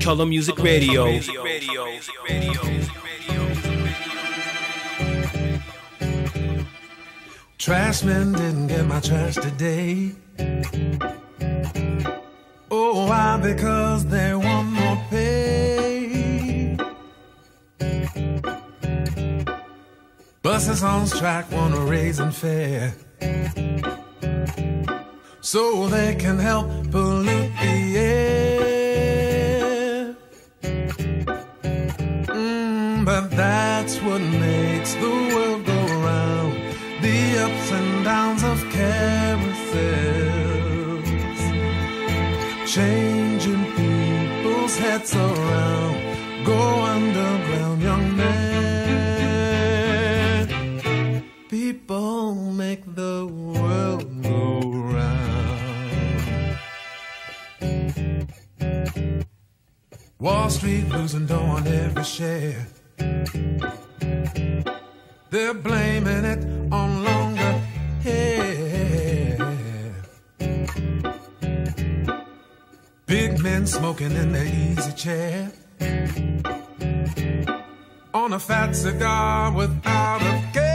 Color Music Radio. Trashman didn't get my trash today. Oh, why? Because they want more pay. Buses on strike want a raise and fare. So they can help pollute makes the world go round. The ups and downs of carousels. Changing people's heads around. Go underground, young man. People make the world go round. Wall Street losing dough on every share. They're blaming it on longer hair. Big men smoking in their easy chair. On a fat cigar without a care.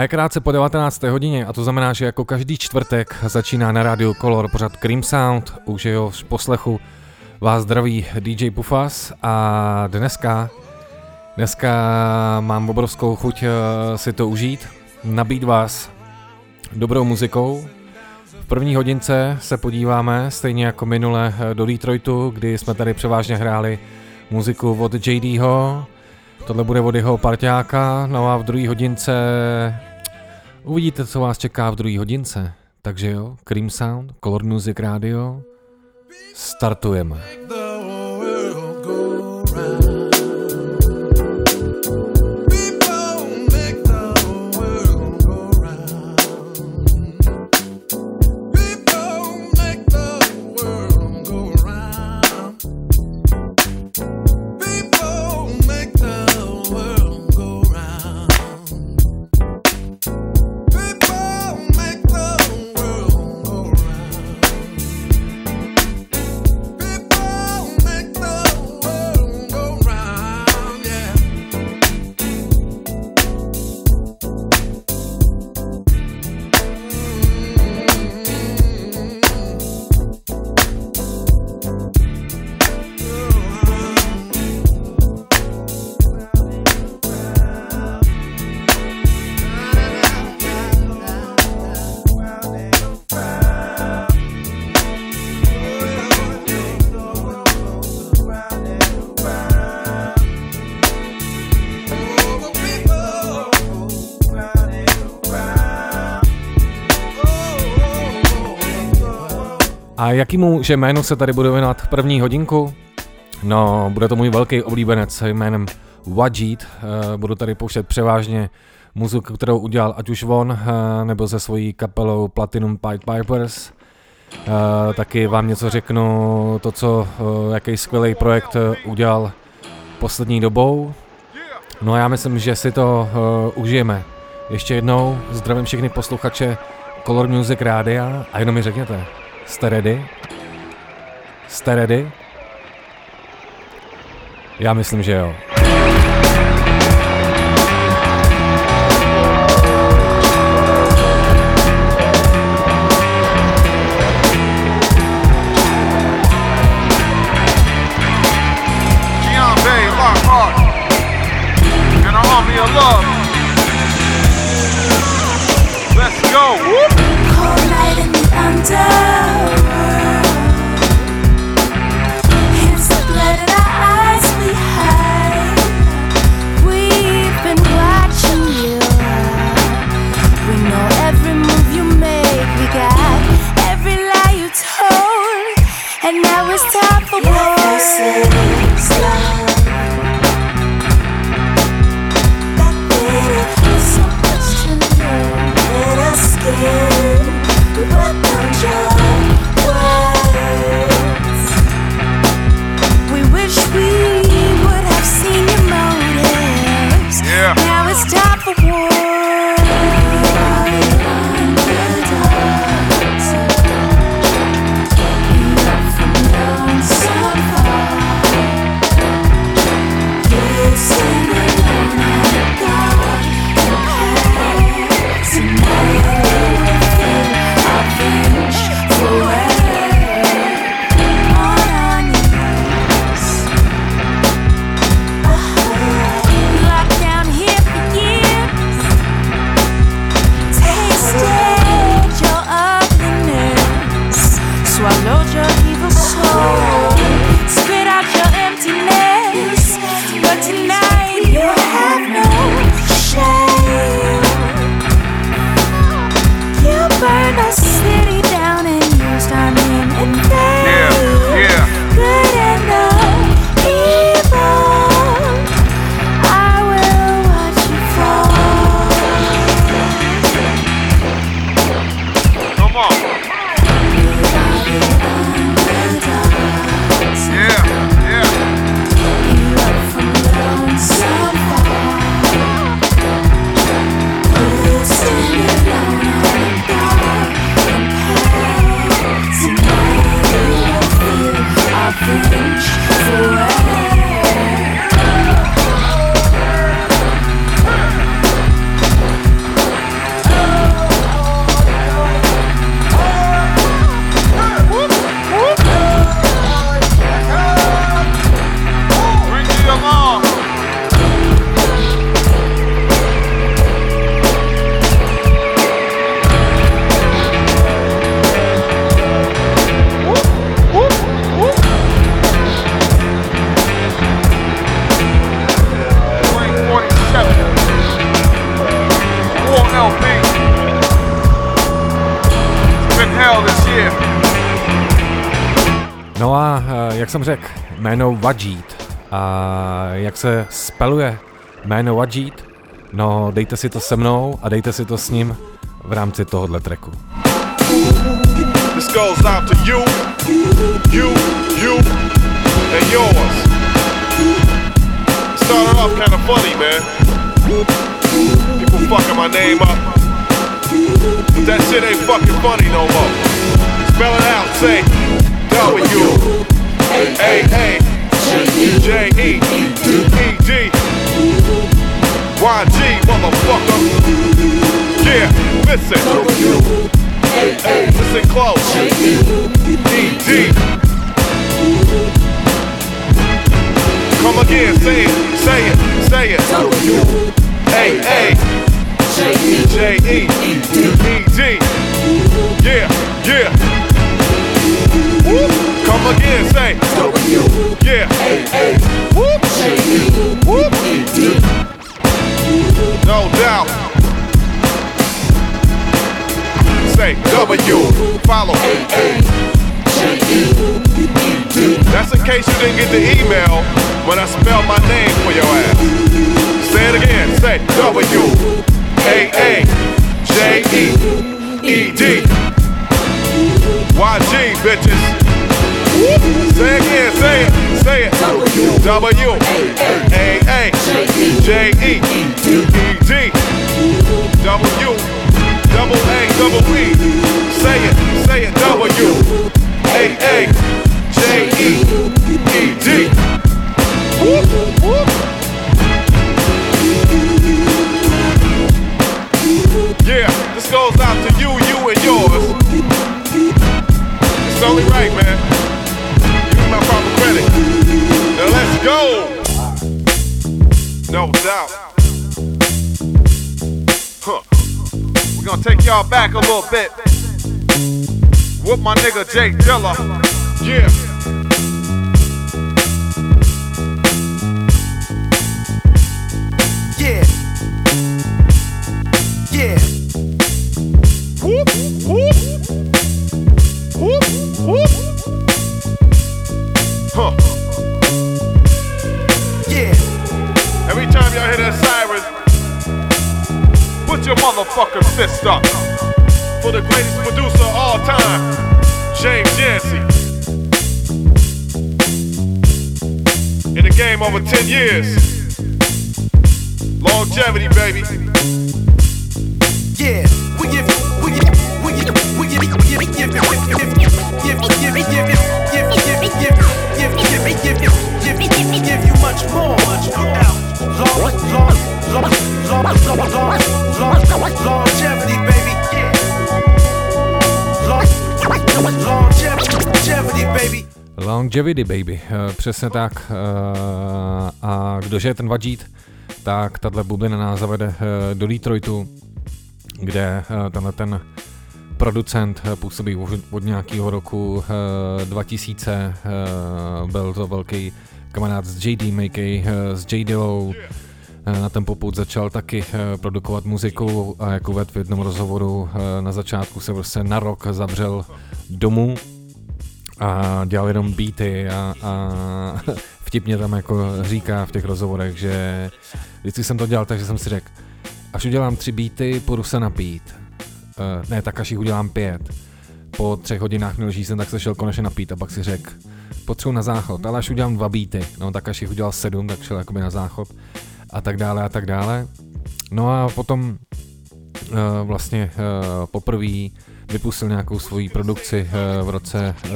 A je krátce po 19. hodině a to znamená, že jako každý čtvrtek začíná na rádiu Color pořad Cream Sound, už jeho poslechu vás zdraví DJ Pufas a dneska, dneska mám obrovskou chuť eh, si to užít, nabít vás dobrou muzikou. V první hodince se podíváme, stejně jako minule, eh, do Detroitu, kdy jsme tady převážně hráli muziku od JDho, Tohle bude od jeho parťáka, no a v druhé hodince uvidíte, co vás čeká v druhé hodince. Takže jo, Cream Sound, Color Music Radio, startujeme. A jakýmu že jménu se tady budu věnovat první hodinku? No, bude to můj velký oblíbenec jménem Wajid. Eh, Budu tady pouštět převážně muziku, kterou udělal ať už on, eh, nebo se svojí kapelou Platinum Pied Pipers. Eh, Taky vám něco řeknu, to, co, jaký skvělý projekt udělal poslední dobou. No a já myslím, že si to užijeme. Ještě jednou zdravím všechny posluchače Color Music Rádia a jenom mi řekněte, jste ready? Jste ready? Já myslím, že jo. Jak jsem řekl, jméno Wajid. A jak se speluje jméno Wajid? No, dejte si to se mnou a dejte si to s ním v rámci tohohle tracku. This goes out to you, you, you, and yours. Started off kind of funny, man. People fucking my name up. But that shit ain't fucking funny no more. Spell it out, say W motherfucker. Yeah, listen. Listen close. E. Come again, say it, say it, say it. E E. Yeah, yeah. Whoop. Come again, say Yeah. Whoop. Whoop. No doubt. Say W. Follow. That's in case you didn't get the email when I spelled my name for your ass. Say it again. Say W A A J E E D Y G bitches. Say it again. Say it. Say it. W A A J E E D W double A double E. Say it. Say it. W A A J E E D. Yeah, this goes out to you, you, and yours. It's only right, man. Huh. We're gonna take y'all back a little bit. With my nigga Jay Dilla. Yeah. Yeah. Yeah. Whoop, whoop. Whoop, whoop. Huh. Put your motherfucking fist up for the greatest producer of all time, James Yancey. In the game over 10 years. Longevity, baby. Yeah, we give we give we give we give give give give give give give give give give give give give give give give you much more. Long long long long long long longevity, baby. Long longevity, baby. Longevity Baby, eh, přesně tak. eh, A kdože je ten Vajid, tak tahle bublina nás zavede eh, do Detroitu, kde tenhle ten producent eh, působí od nějakého roku eh, 2000, eh, byl to velký kamarád s JD Makey, eh, s J Dillou, Eh, na ten poput začal taky eh, produkovat muziku a jako ved v jednom rozhovoru eh, na začátku se prostě na rok zavřel domů a dělal jenom beaty a, a vtipně tam jako říká v těch rozhovorech, že vždycky jsem to dělal tak, že jsem si řekl, až udělám tři beaty, půjdu se napít. Uh, ne, tak až jich udělám pět. Po třech hodinách milží jsem, tak se šel konečně napít a pak si řekl, potřebuji na záchod, ale až udělám dva beaty, no tak až jich udělal sedm, tak šel jakoby na záchod a tak dále a tak dále. No a potom uh, vlastně uh, poprvé vypustil nějakou svoji produkci uh, v roce uh,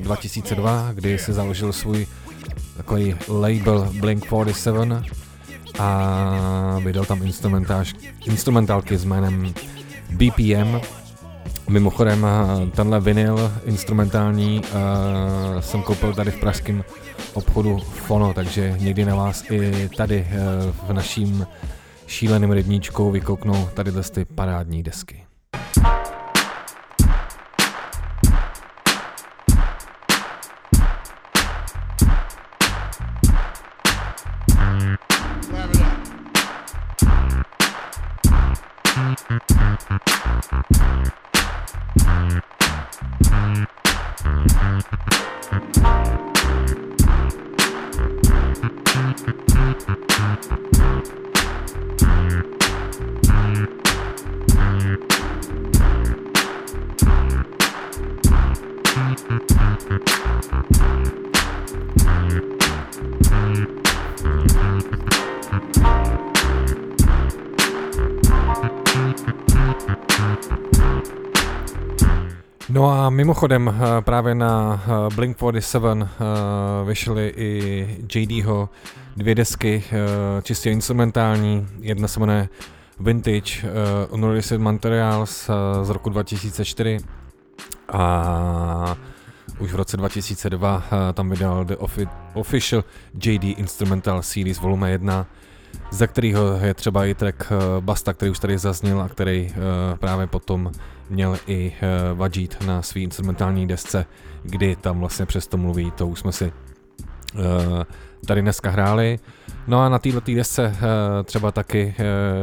2002, kdy si založil svůj takový label Blink-47 a vydal tam instrumentálky s jménem BPM. Mimochodem eh, tenhle vinyl instrumentální uh, jsem koupil tady v pražském obchodu Fono, takže někdy na vás i tady uh, v naším šíleným rybníčkou vykouknou tady ty parádní desky. Mimochodem eh, právě na eh, Blink 47 eh, vyšly i JDho dvě desky čistě instrumentální. Jedna se jmenuje Vintage Unreleased Materials z roku 2004 a už v roce 2002 tam vydal The Official JD Instrumental Series volume 1 za kterého je třeba i track Basta, který už tady zazněl a který právě potom měl i uh, Vajit na svý instrumentální desce, kdy tam vlastně přesto mluví, to už jsme si uh, tady dneska hráli. No a na této desce uh, třeba taky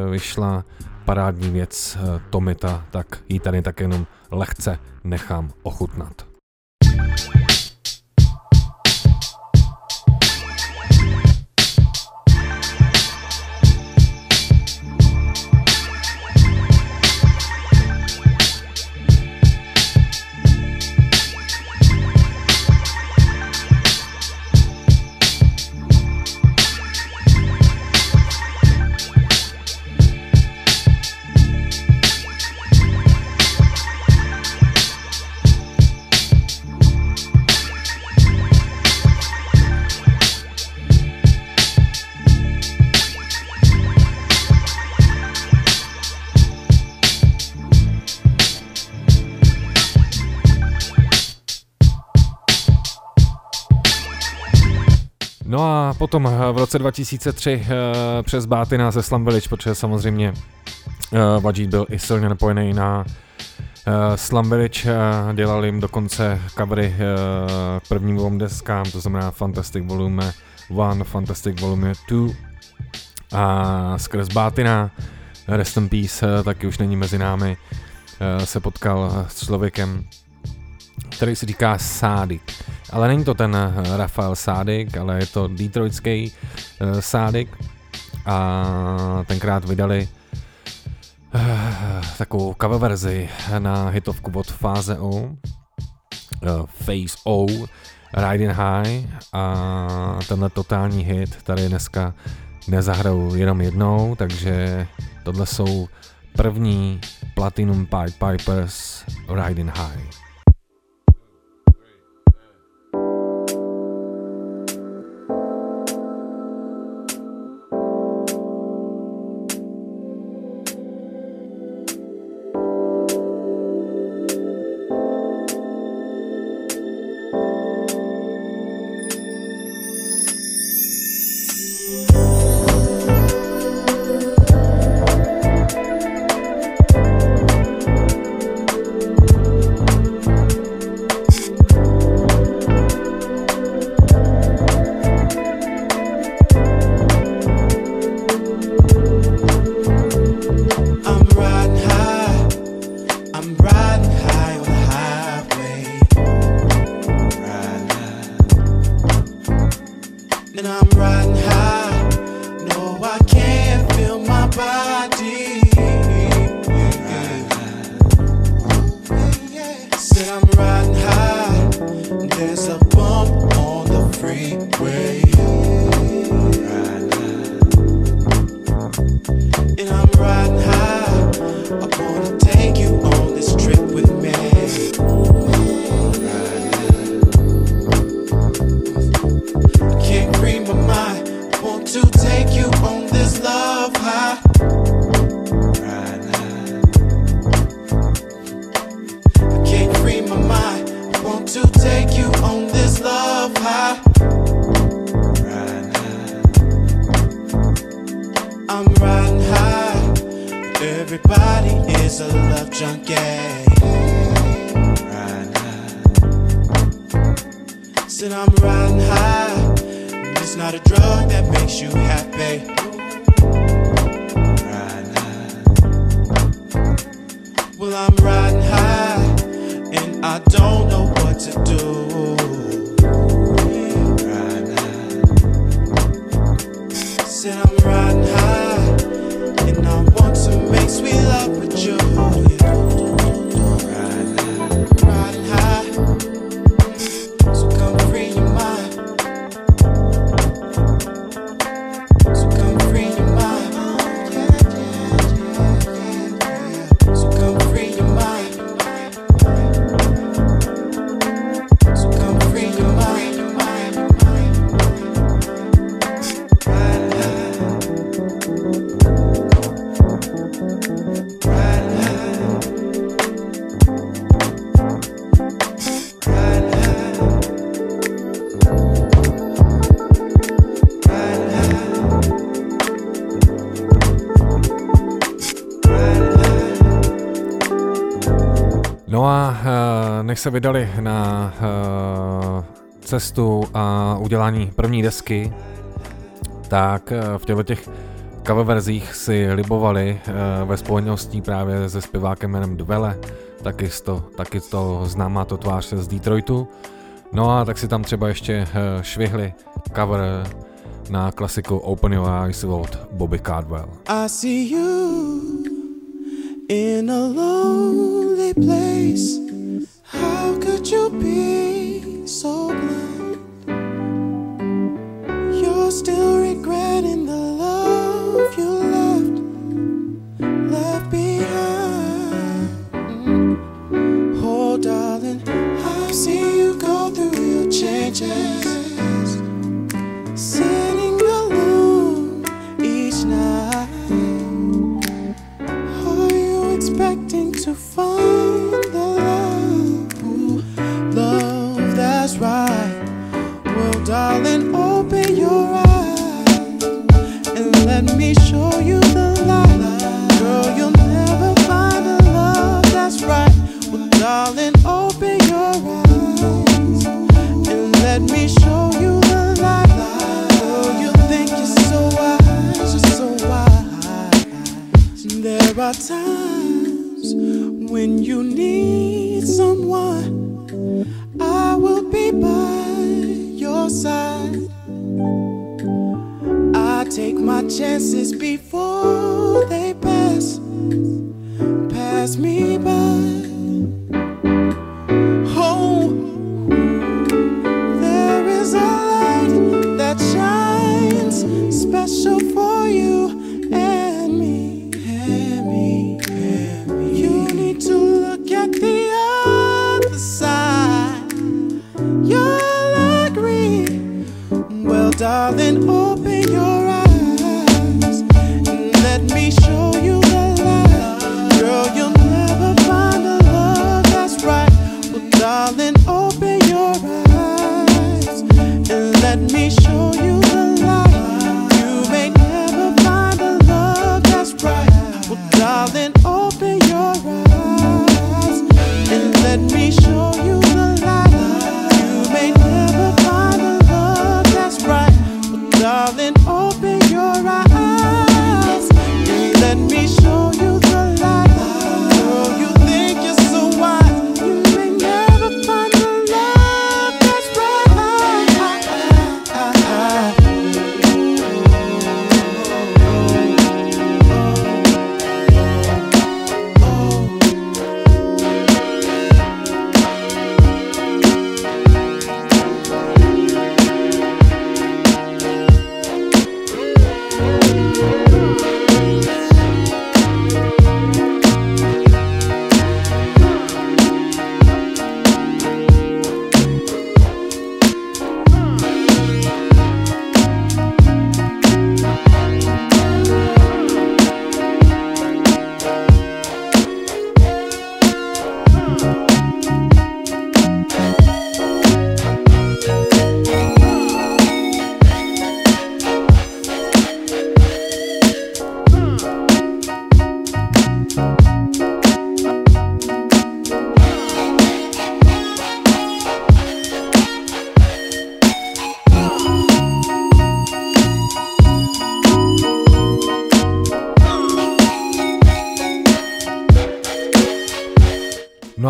vyšla parádní věc Tomita, tak ji tady tak jenom lehce nechám ochutnat. Potom eh, v roce 2003 eh, přes Bátina ze Slum Village, protože samozřejmě eh, Vajid byl i silně napojený na Slum Village, dělali jim dokonce covery k prvním dvou deskám, to znamená Fantastic Volume 1, Fantastic Volume 2 a skrz Bátina, Rest in Peace, taky už není mezi námi, se potkal s člověkem, který si říká Sády. Ale není to ten eh, Rafael Sádik, ale je to detroitský uh, Sádik a tenkrát vydali uh, takovou cover verzi na hitovku od Fáze O, uh, Phase O, Riding High a tenhle totální hit tady dneska nezahrajou jenom jednou, takže tohle jsou první Platinum Pipe Pipers Riding High. Se vydali na uh, cestu a udělání první desky, tak uh, v těchto těch cover verzích si libovali ve spojitosti právě se zpěvákem jménem Dvele, taky to, taky to známá to tvář z Detroitu. No a tak si tam třeba ještě švihli cover na klasiku Open Your Eyes od Bobby Cardwell. I see you in a lonely place. How could you be so blind? You're still regretting the love you left, left behind. Oh, darling, I see you go through your changes. I will be by your side. Take my chances before they pass, pass me by. Oh, there is a light that shines special for you and me. You need to look at the other side. You'll agree. Well, darling, open No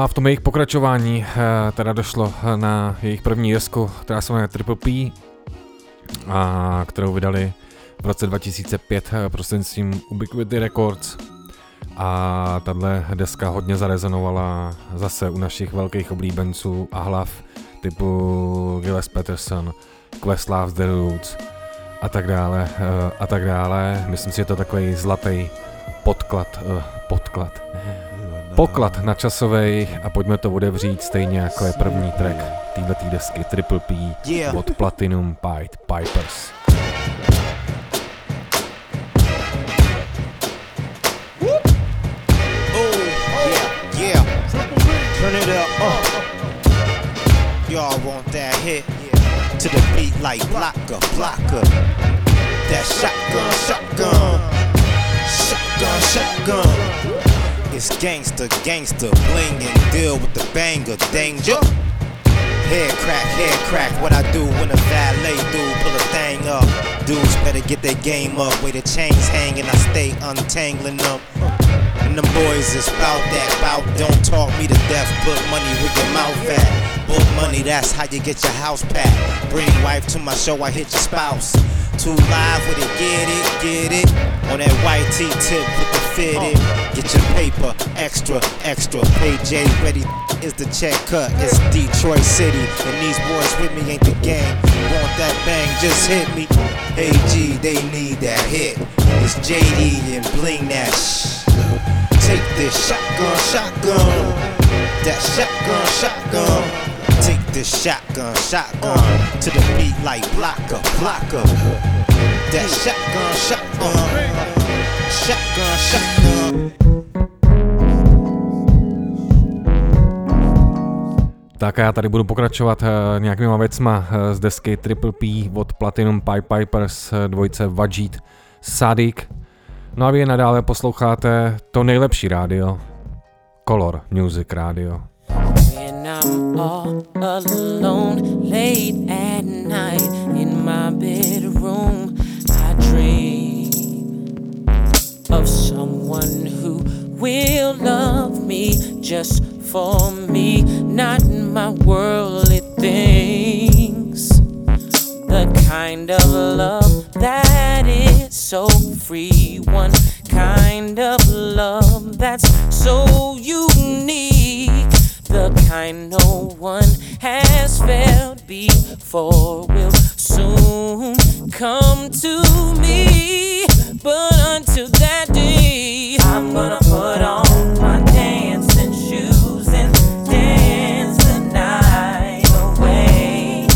a v tom jejich pokračování eh, teda došlo na jejich první desku, která se jmenuje Triple P, a kterou vydali v roce 2005 eh, prostřednictvím Ubiquity Records. A tahle deska hodně zarezonovala zase u našich velkých oblíbenců a hlav typu Gilles Peterson, Questlove The Roots a tak dále eh, a tak dále. Myslím si, že to je takový zlatý podklad, eh, podklad, poklad na časovej a pojďme to odevřít stejně jako je první track této desky Triple P od Platinum Pied Pipers. Turn it up, uh. Y'all want that hit? To the beat like blocker, blocker. That shotgun, shotgun. Shotgun, shotgun. It's gangster, gangster, bling and deal with the banger, danger. Head crack, head crack, what I do when a valet dude pull a thing up. Dudes better get their game up, where the chains hanging, I stay untangling them. And them boys is bout that, bout don't talk me to death, put money where your mouth at. Book money, that's how you get your house packed. Bring wife to my show, I hit your spouse. Too live with it, get it, get it. On that white tee tip with the fitted. Get your paper, extra, extra. Pay J ready, is the check cut. It's Detroit City, and these boys with me ain't the game. Want that bang, just hit me. Hey G, they need that hit. It's JD and bling that shh. Take this shotgun, shotgun. That shotgun, shotgun. Take this shotgun, shotgun to the beat like blocker, blocker. That shotgun, shotgun, shotgun, shotgun. Tak a já tady budu pokračovat eh, nějakýma věcma eh, z desky Triple P od Platinum Pipe Pipers eh, dvojce Vajit Sadik. No a vy nadále posloucháte to nejlepší rádio, Color Music Radio. When I'm all alone late at night in my bedroom, I dream of someone who will love me just for me, not my worldly things. The kind of love that is so free, one kind of love that's so unique. The kind no one has felt before will soon come to me. But until that day, I'm gonna put on my dancing shoes and dance the night away.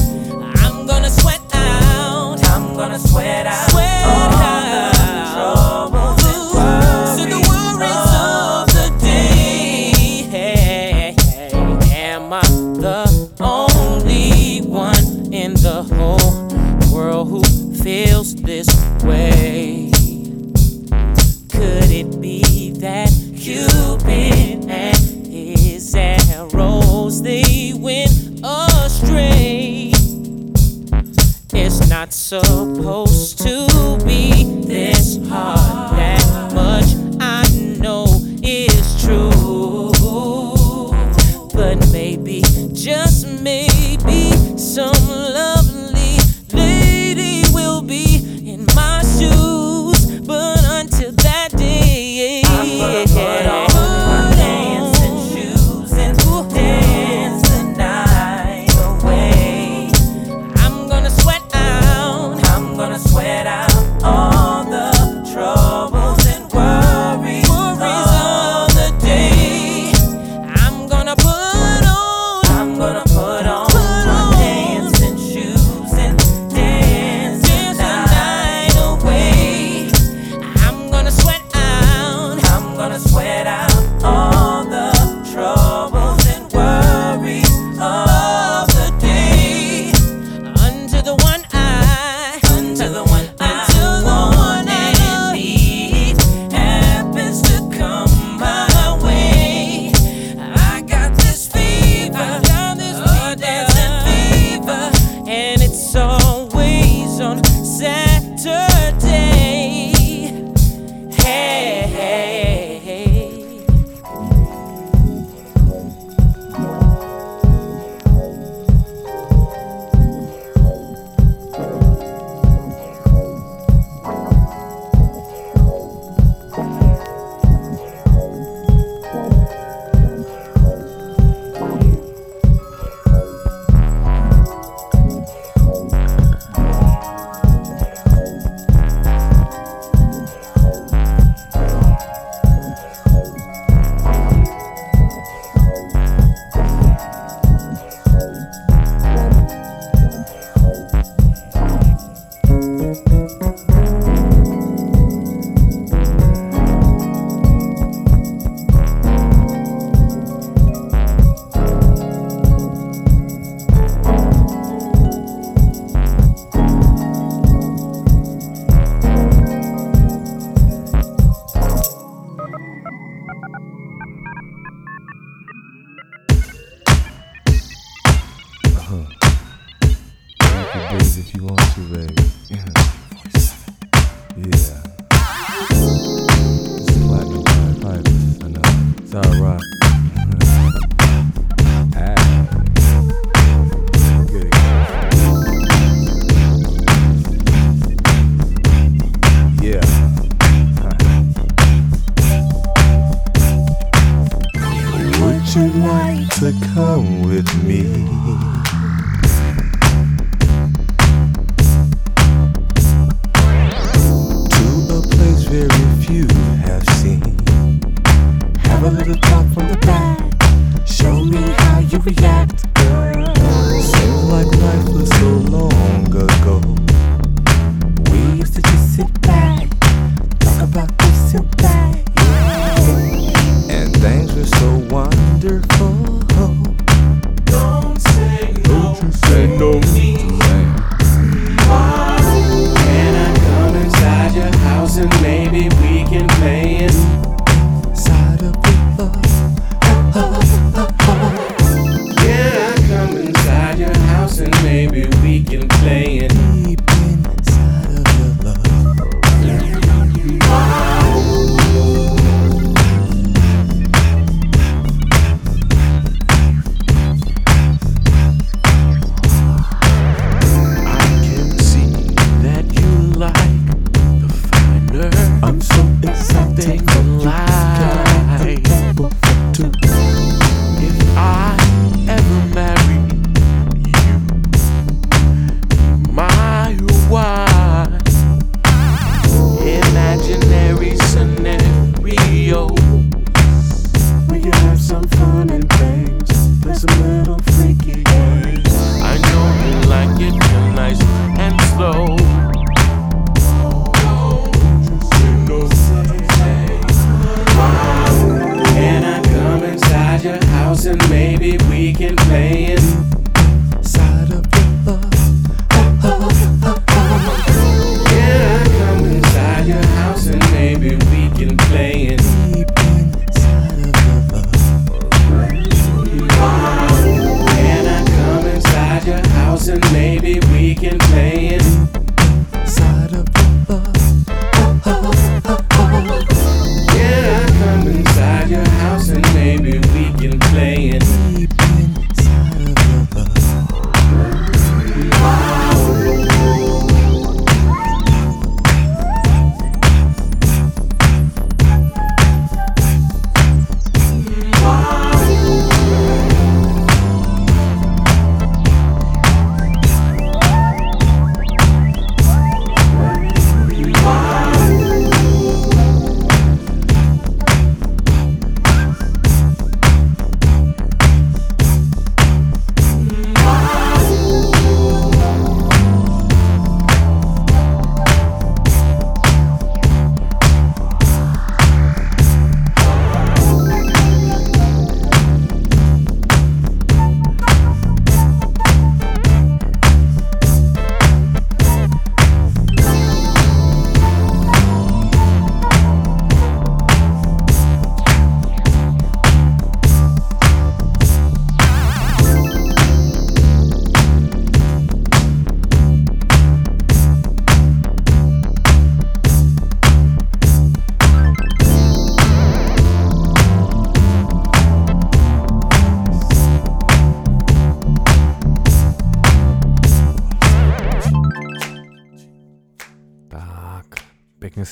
I'm gonna sweat out. I'm gonna sweat out. Sweat it be that Cupid and his arrows they went astray? It's not supposed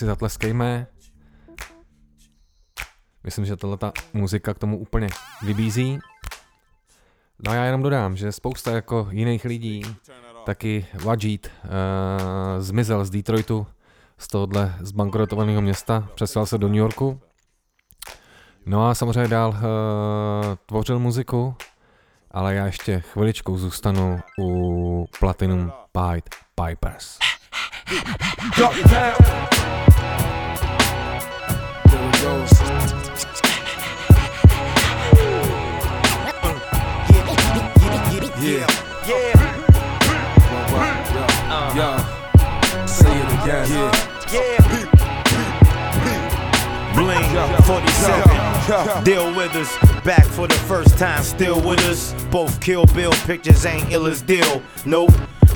zatleskejme. Myslím, že tato muzika k tomu úplně vybízí. No a já jenom dodám, že spousta jako jiných lidí, taky Wajid, uh, zmizel z Detroitu, z tohohle zbankrotovaného města, přestěhoval se do New Yorku. No a samozřejmě dál uh, tvořil muziku, ale já ještě chviličku zůstanu u Platinum Pied Pipers. Say it again. Yeah. Bling 47. Deal with us. Back for the first time, still with us. Both Kill Bill pictures ain't ill as deal. Nope.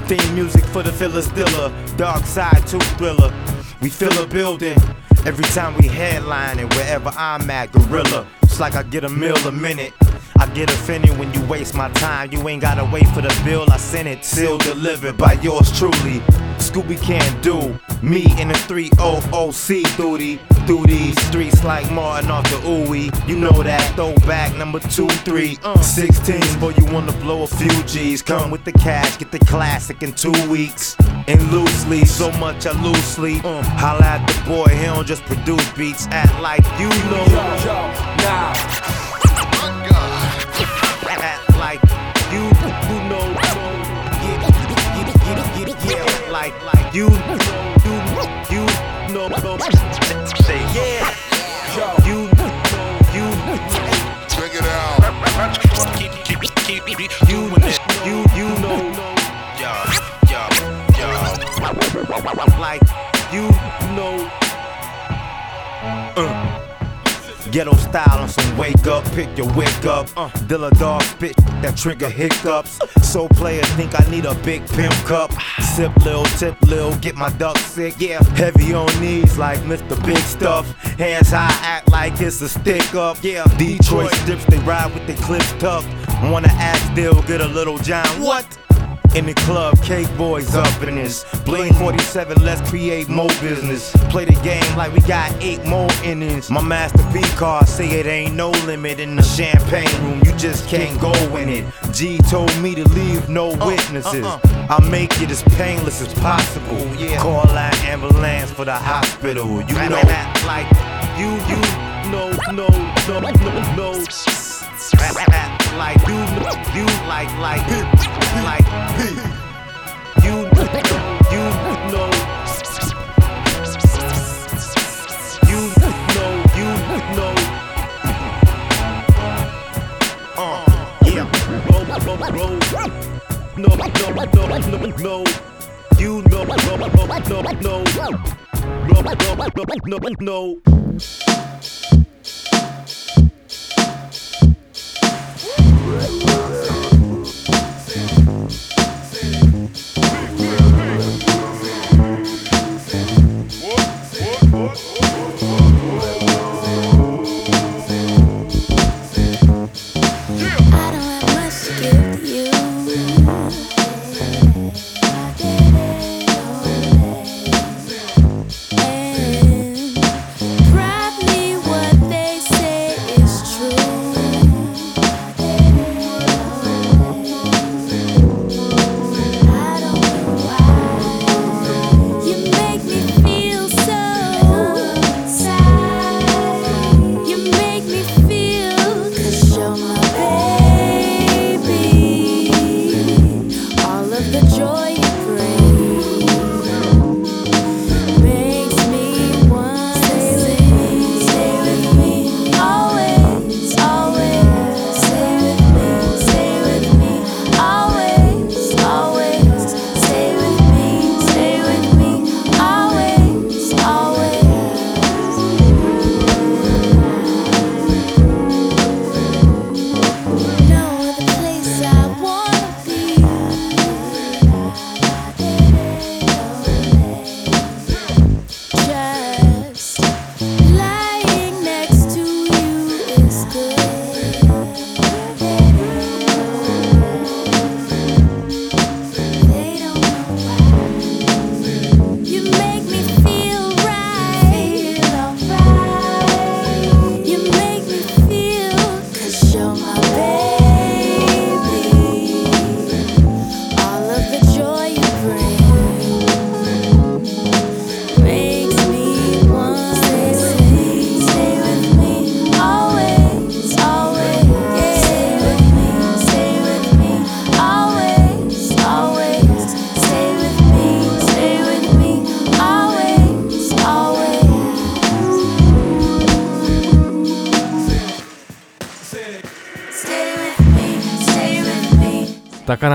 Theme music for the filler stiller. Dark side to thriller. We fill a building. Every time we headline it, wherever I'm at, gorilla. It's like I get a meal a minute. I get offended when you waste my time. You ain't gotta wait for the bill. I sent it, sealed, delivered by yours truly. Scooby can't do me in a 300C through, the, through these streets like Martin off the ooey. You know that throwback number two, three, uh, 16s, boy, you wanna blow a few G's. Come with the cash, get the classic in two weeks. And loosely, so much I loosely. Uh, holla at the boy, he don't just produce beats. Act like you know. now. Act you, you, you know, know. Say yeah. You, know, you, Check it out. Keep, keep, keep, keep you, doing it. you, you know. Yeah, yeah, yeah. like you know. Uh. Ghetto style on some wake up, pick your wig up. Uh, Dilla dog spit that trigger hiccups. So players think I need a big pimp cup. Sip lil, tip lil, get my duck sick. Yeah, heavy on knees like Mr. Big Stuff. Hands high, act like it's a stick up. Yeah, Detroit strips, they ride with their clips tucked. Wanna act still, get a little John. What? In the club, cake boys up in this. Blink 47, let's create more business. Play the game like we got eight more innings. My master P car say it ain't no limit in the champagne room. You just can't go in it. G told me to leave no uh, witnesses. Uh, uh. I'll make it as painless as possible. Oh, Call that ambulance for the hospital. You know like you, you know, no, no, no, no. Like you, you like, like, like, you, you know, you know, you know. Uh, yeah. Roll, roll, roll. No, no, no, no, no. You know, no, no, no, no. No, no, no, no, no. it.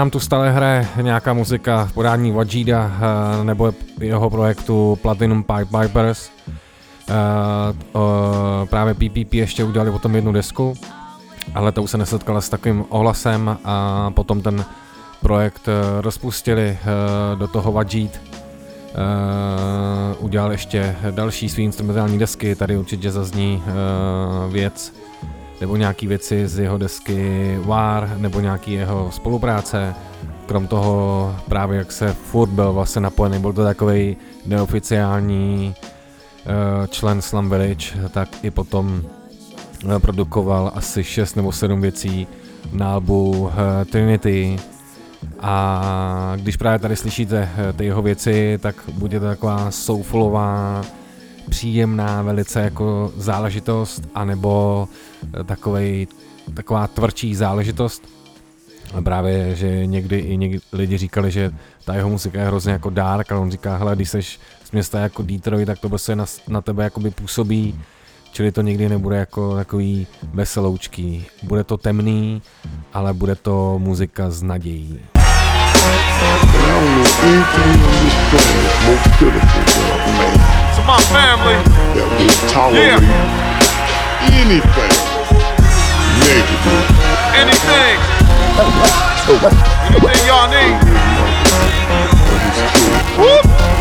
Nám tu stále hraje nějaká muzika v podání Wajida eh, nebo jeho projektu Platinum Pipe Vipers. Eh, Právě PPP ještě udělali potom jednu desku, ale to už se nesetkala s takovým ohlasem a potom ten projekt eh, rozpustili do toho Wajid. Udělal ještě další svý instrumentální desky, tady určitě zazní věc nebo nějaký věci z jeho desky War, nebo nějaký jeho spolupráce. Krom toho právě jak se furt byl vlastně napojený, byl to takový neoficiální eh, člen Slum Village, tak i potom eh, produkoval asi 6 nebo 7 věcí na albu eh, Trinity, a když právě tady slyšíte ty jeho věci, tak bude to taková soulfulová, příjemná velice jako záležitost, anebo takovej, taková tvrdší záležitost. A právě, že někdy i někdy lidi říkali, že ta jeho muzika je hrozně jako dark, ale on říká, hele, když seš z města jako Detroit, tak to prostě na, na tebe jakoby působí, čili to nikdy nebude jako takový veseloučký. Bude to temný, ale bude to muzika s nadějí. To my family, yeah, anything negative. anything, oh. anything y'all need. Whoop.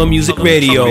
Color Music Radio.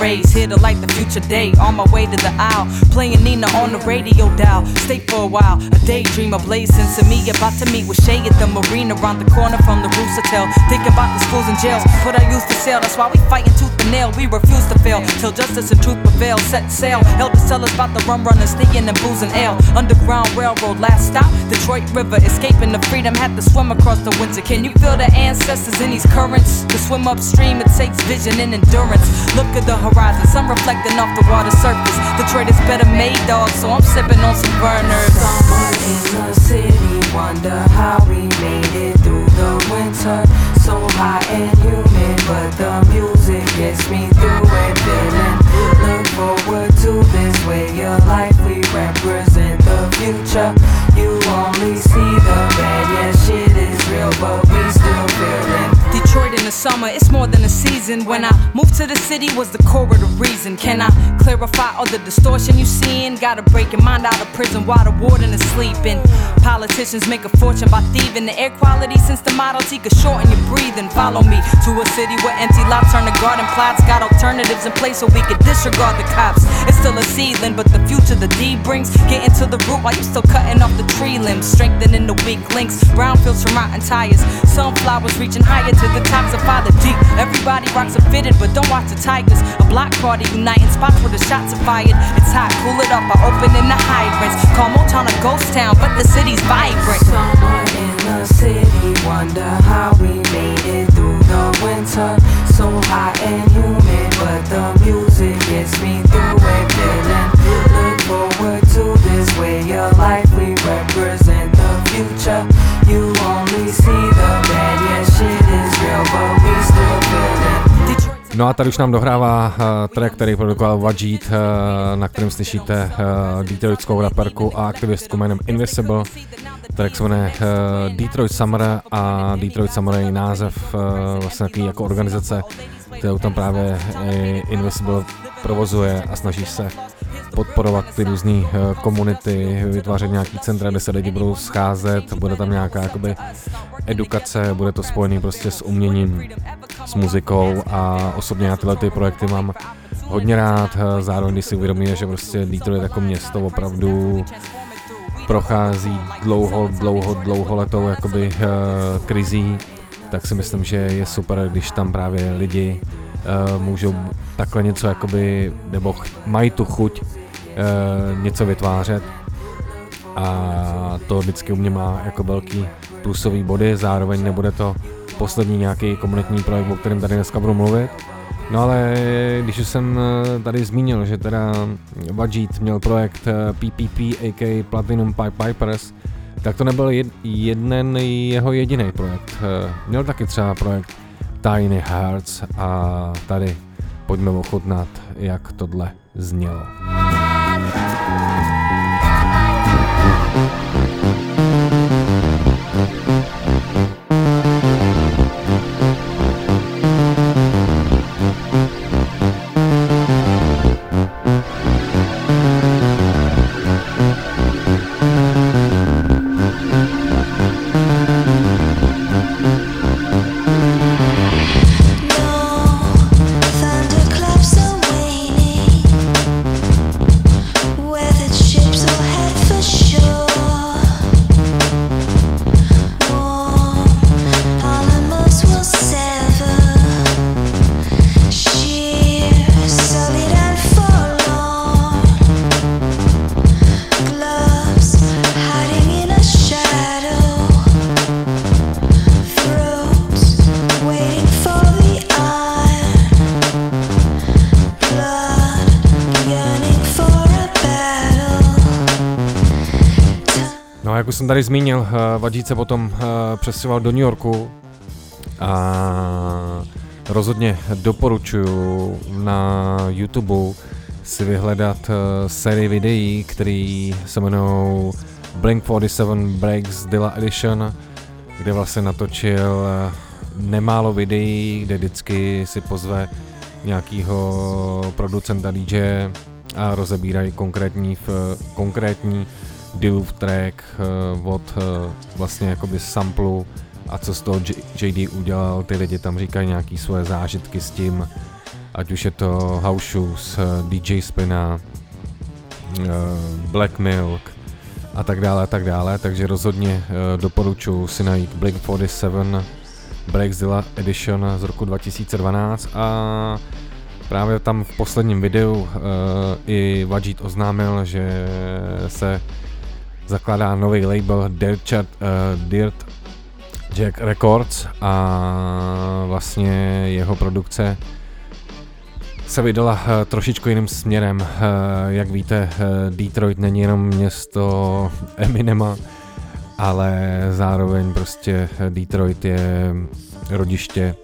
Rays, here to light the future day. On my way to the aisle, playing Nina on the radio dial. Stay for a while, a daydream of blazing to me. About to meet with Shay at the marina around the corner from the Rooster Tail. Thinking about the schools and jails, what I used to sell. That's why we fighting tooth and nail. We refuse to fail till justice and truth prevail. Set sail, elders tell us about the rum runners, sneaking and booze and ale. Underground railroad, last stop, Detroit River, escaping the freedom. Had to swim across the winter. Can you feel the ancestors in these currents? To swim upstream, it takes vision and endurance. Look at the horizon, sun reflecting off the water surface. Detroit is better made, dog, so I'm sipping on some burners. Summer in the city, wonder how we made it through the winter. So high and humid, but the music gets me through it. Feeling look forward to this way of life. We represent the future. You only see the bad, yeah, shit is real, but we still feeling Detroit in the summer, it's more than a season. When I moved to the city, was the core of the reason. Can I clarify all the distortion you seeing? Gotta break your mind out of prison while the warden is sleeping. Politicians make a fortune by thieving the air quality since the Model T could shorten your breathing. Follow me to a city where empty lots turn to garden plots. Got alternatives in place so we could disregard the cops. It's still a seedling, but the future the D brings. Getting to the root while you still cutting off the tree limbs. Strengthening the weak links. Brownfields from rotten tires. Sunflowers reaching higher to the tops of Father Deep. Everybody rocks a fitted, but don't watch the Tigers. A block party uniting spots where the shots are fired. It's hot, cool it up by opening the hydrants. Call a ghost town, but the city's vibrant. In the city, wonder how we made it through the winter. So hot and tady už nám dohrává uh, track, který produkoval Wajid, uh, na kterém slyšíte uh, detroitskou raperku a aktivistku jménem Invisible. Track se jmenuje Detroit Summer a Detroit Summer je název vlastně jako organizace, kterou tam právě uh, Invisible provozuje a snaží se podporovat ty různé uh, komunity, vytvářet nějaký centra, kde se lidi budou scházet, bude tam nějaká jakoby edukace, bude to spojený prostě s uměním, s muzikou a osobně já tyhle ty projekty mám hodně rád, zároveň když si uvědomíme, že prostě Detroit jako město opravdu prochází dlouho, dlouho, dlouholetou jakoby uh, krizí, tak si myslím, že je super, když tam právě lidi uh, můžou takhle něco jakoby, nebo ch- mají tu chuť uh, něco vytvářet a to vždycky u mě má jako velký plusový body, zároveň nebude to poslední nějaký komunitní projekt, o kterém tady dneska budu mluvit. No ale když už jsem eh, tady zmínil, že teda Vajit měl projekt PPP aka Platinum Pipe Pipers, tak to nebyl jed, jeden jeho jediný projekt. Eh, Měl taky třeba projekt Tiny Hearts a tady pojďme ochutnat, jak tohle znělo. Jsem tady zmínil, uh, Vadíc se potom uh, přestěhoval do New Yorku. A rozhodně doporučuji na YouTube si vyhledat uh, sérii videí, který se jmenují Blink 47 Breaks Dilla Edition, kde vlastně natočil nemálo videí, kde vždycky si pozve nějakýho producenta DJ a rozebírají konkrétní, v, konkrétní Dillův track uh, od uh, vlastně jakoby samplu a co z toho JD udělal, ty lidi tam říkají nějaký svoje zážitky s tím, ať už je to House Shoes, uh, DJ Spina, Black Milk a tak dále a tak dále, takže rozhodně doporučuji si najít Blink 47 Breakzilla Edition z roku 2012 a právě tam v posledním videu i Vajid oznámil, že se zakládá nový label Dirt, uh, Dirt Jack Records a vlastně jeho produkce se vydala uh, trošičku jiným směrem. Uh, jak víte, Detroit není jenom město Eminema, ale zároveň prostě Detroit je rodiště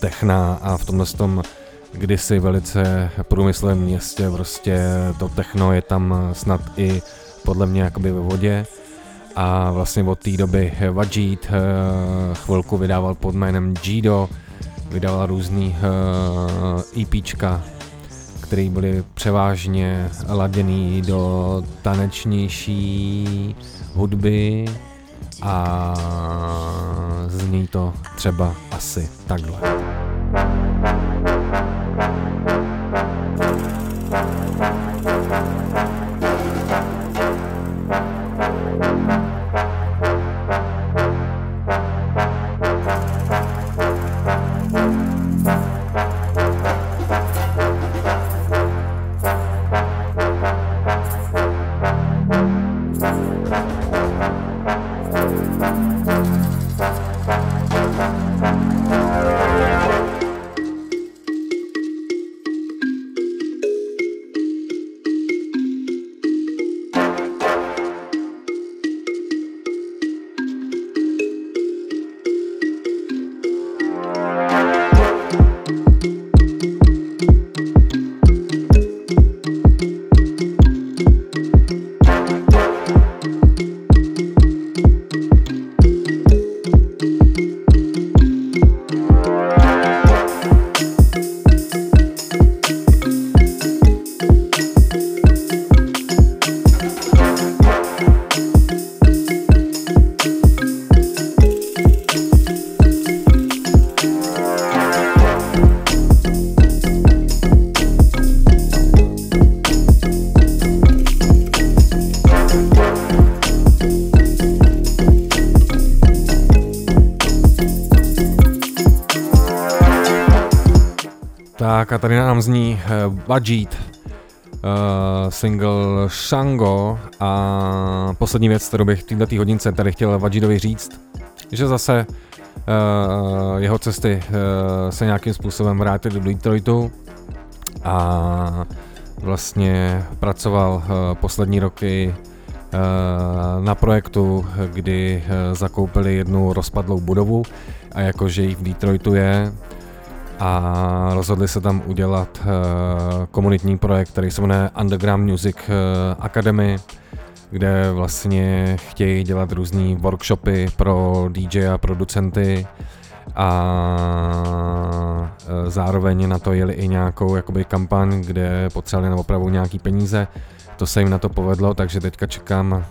techna a v tomhle tom kdysi velice průmyslovém městě prostě to techno je tam snad i podle mě jakoby ve vodě a vlastně od té doby Vajid chvilku vydával pod jménem Jido, vydala různý EPčka, které byly převážně laděný do tanečnější hudby a zní to třeba asi takhle. Nám zní uh, uh, single Shango a poslední věc, kterou bych v této hodince tady chtěl Vajitovi říct, že zase uh, jeho cesty uh, se nějakým způsobem vrátily do Detroitu a vlastně pracoval uh, poslední roky na projektu, kdy zakoupili jednu rozpadlou budovu a jakože jich v Detroitu je, a rozhodli se tam udělat uh, komunitní projekt, který se jmenuje Underground Music uh, Academy, kde vlastně chtějí dělat různé workshopy pro DJ a producenty a uh, zároveň na to jeli i nějakou jakoby kampaň, kde potřebovali na opravu nějaký peníze. To se jim na to povedlo, takže teďka čekám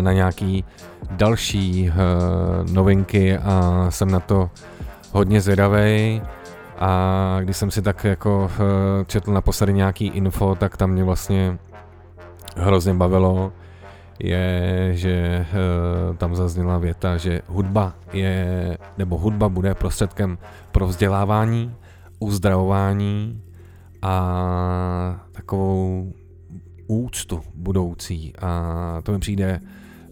na nějaký další novinky a jsem na to hodně zvědavý a když jsem si tak jako eh, četl naposledy nějaký info, tak tam mě vlastně hrozně bavilo, je, že eh, tam zazněla věta, že hudba je, nebo hudba bude prostředkem pro vzdělávání, uzdravování a takovou úctu budoucí. A to mi přijde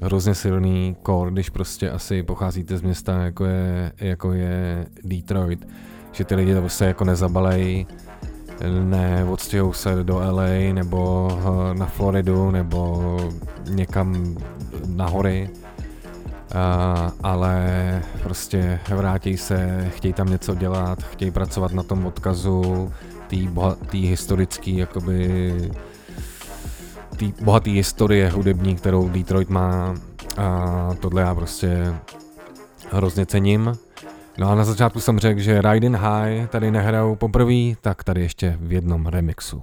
hrozně silný kor, když prostě asi pocházíte z města, jako je, jako je Detroit, že ty lidi to prostě jako nezabalej, ne odstěhou se do LA nebo eh, na Floridu nebo někam na hory, Uh, ale prostě vrátí se, chtějí tam něco dělat, chtějí pracovat na tom odkazu, té historické jakoby té bohaté historie hudební, kterou Detroit má a tohle já prostě hrozně cením. No a na začátku jsem řekl, že Riding High tady nehrajou poprvé, tak tady ještě v jednom remixu.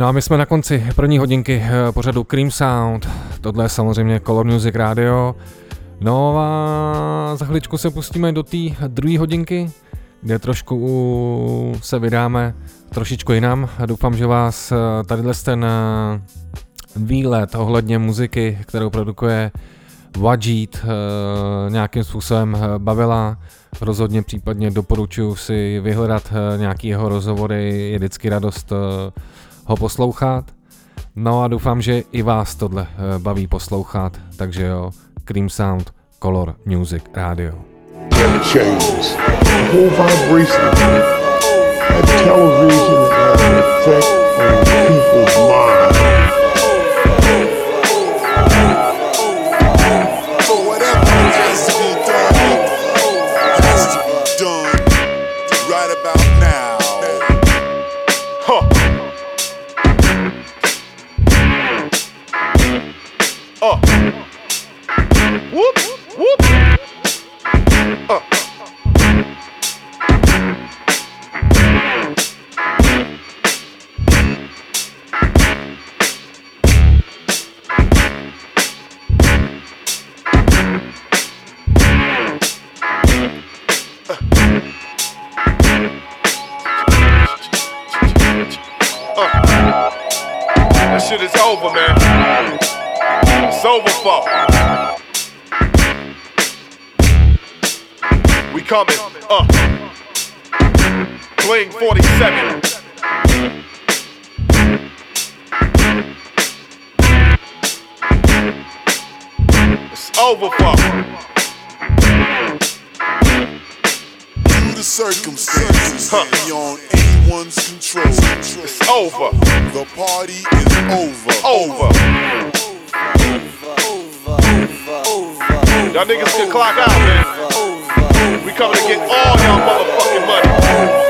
No a my jsme na konci první hodinky eh, pořadu Cream Sound. Tohle je samozřejmě Color Music Radio. No a za chviličku se pustíme do té druhé hodinky, kde trošku se vydáme trošičku jinam. Doufám, že vás eh, tadyhle ten eh, výlet ohledně muziky, kterou produkuje Wajid, nějakým způsobem bavila. Rozhodně případně doporučuji si vyhledat nějaký jeho rozhovory, je vždycky radost ho poslouchat. No a doufám, že i vás tohle eh, baví poslouchat, takže jo, Cream Sound, Color Music Radio. and. The. And television has an effect on people's minds. Bling 47. It's over for. Due to circumstances beyond anyone's control, it's over. The party is over. Over. Over Over Over Y'all niggas can clock out, man. We coming to get all y'all motherfucking money.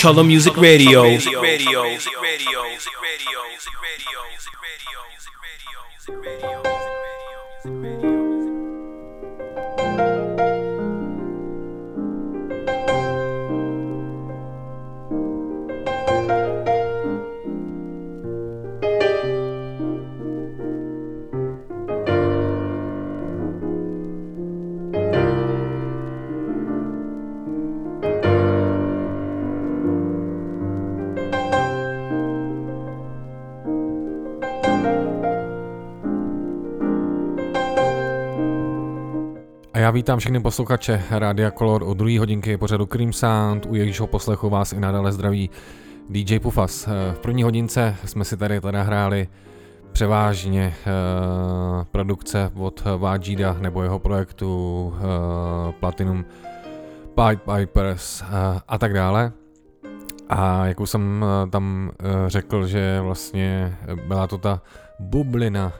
Color Music Radio. A vítám všechny posluchače Rádia Color u druhé hodinky pořadu Cream Sound, u jejího poslechu vás i nadále zdraví DJ Pufas. V první hodince jsme si tady teda hráli převážně uh, produkce od Vajida nebo jeho projektu uh, Platinum Pipe Pipers a tak dále. A jak už jsem tam řekl, že vlastně byla to ta bublina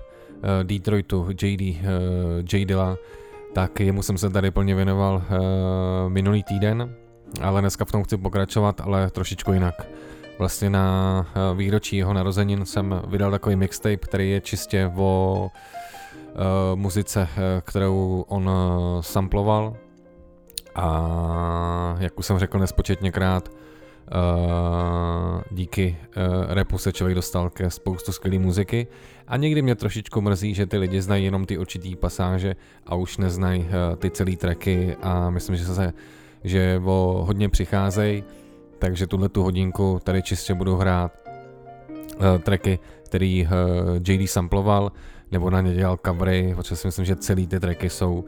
Detroitu, JD, J Dilla, tak jemu jsem se tady plně věnoval uh, minulý týden, ale dneska v tom chci pokračovat, ale trošičku jinak. Vlastně na uh, výročí jeho narozenin jsem vydal takový mixtape, který je čistě o uh, muzice, kterou on samploval a jak už jsem řekl nespočetněkrát, díky repu se člověk dostal ke spoustu skvělé muziky a někdy mě trošičku mrzí, že ty lidi znají jenom ty určitý pasáže a už neznají uh, ty celý tracky a myslím, že se že o hodně přicházejí, takže tuhle tu hodinku tady čistě budu hrát. Uh, tracky, který uh, JD samploval, nebo na ně dělal covery, protože si myslím, že celý ty tracky jsou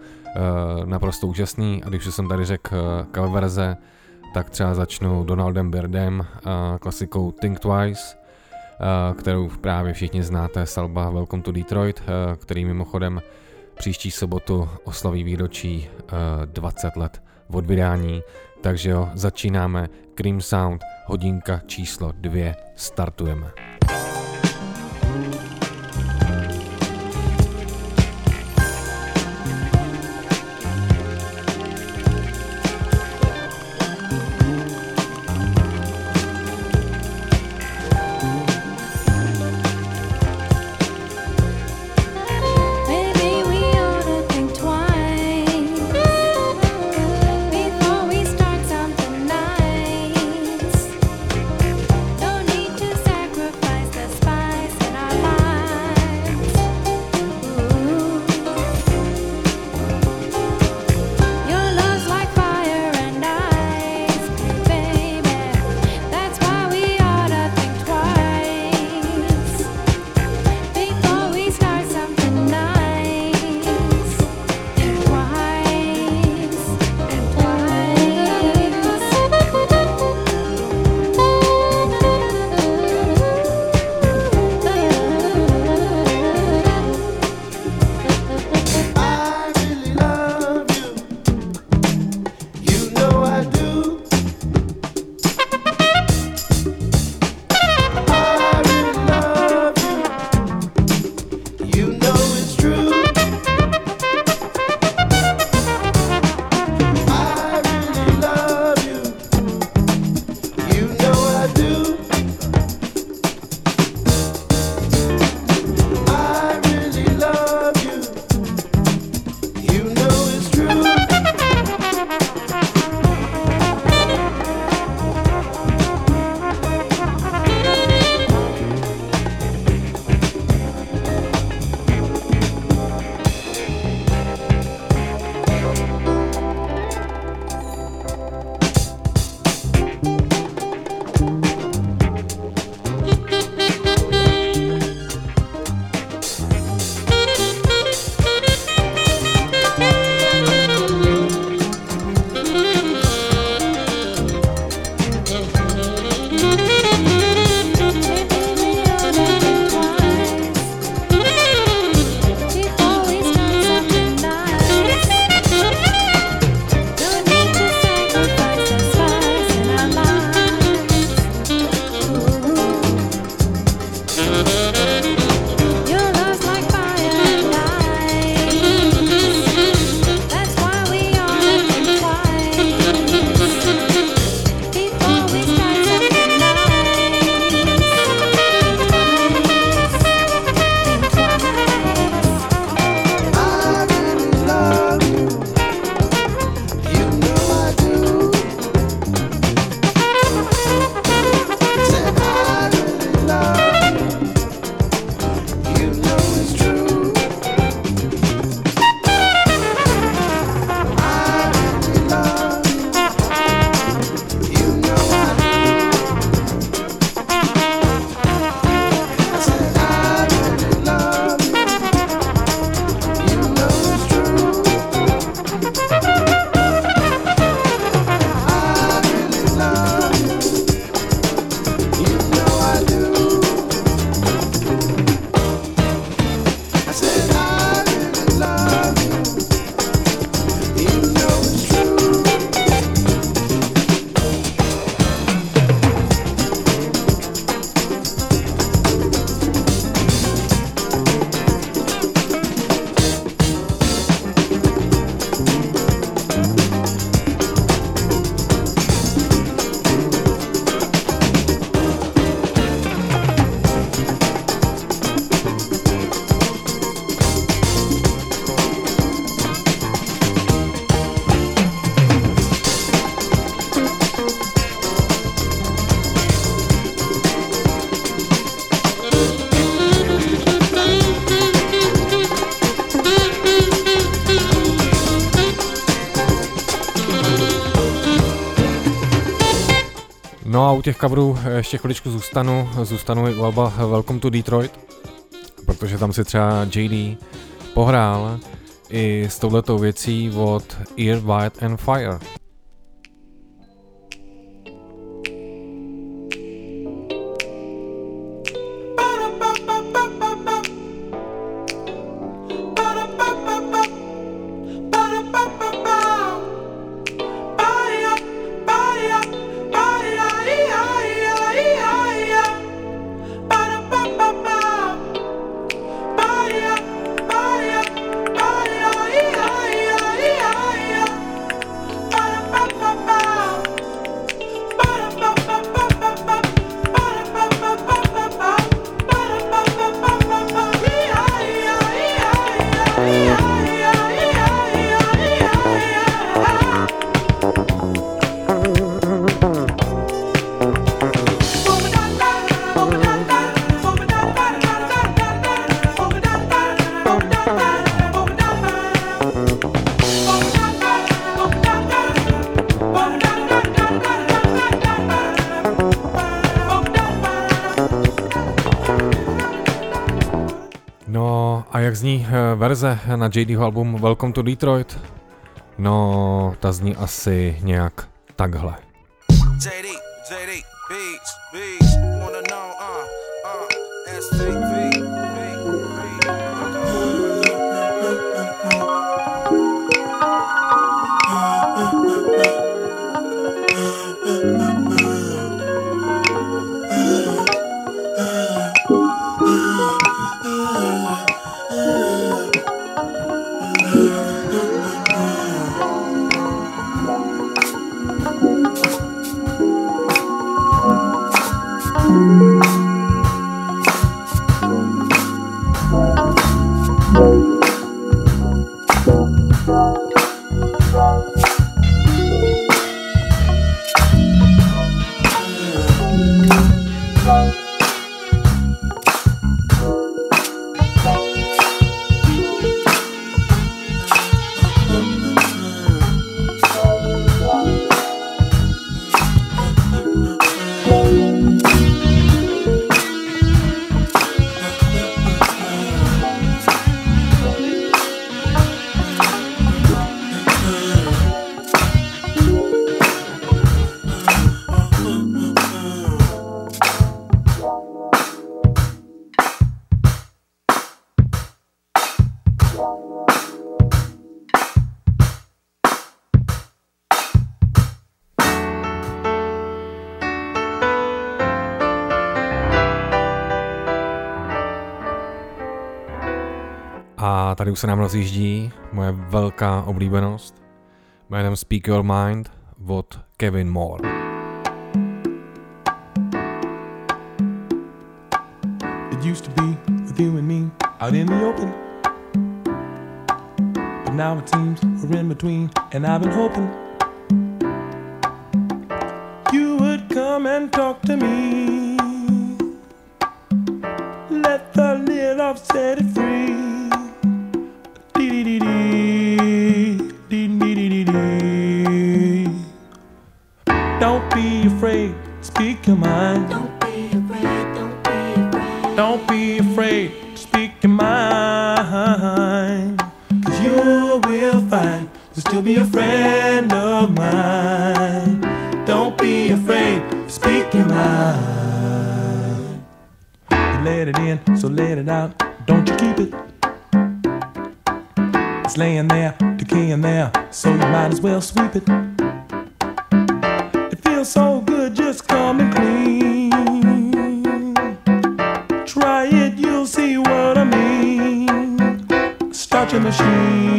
naprosto úžasný. A když jsem tady řekl cover verze, tak třeba začnu Donaldem Birdem, klasikou Think Twice, kterou právě všichni znáte z Alba Welcome to Detroit, uh, který mimochodem příští sobotu oslaví výročí uh, 20 let od vydání. Takže jo, začínáme Cream Sound, hodinka číslo 2, startujeme. Těch coverů ještě chviličku zůstanu, zůstanu i u Alba Welcome to Detroit, protože tam si třeba JD pohrál i s touhletou věcí od Ear, White and Fire. Verze na JDho album Welcome to Detroit? No, ta zní asi nějak takhle. Tady už se nám rozjíždí moje velká oblíbenost jménem Speak Your Mind od Kevin Moore. It used to be with you and me out in the open. But now it seems we're in between, and I've been hoping It's laying there, decaying there, so you might as well sweep it. It feels so good just coming clean. Try it, you'll see what I mean. Start your machine,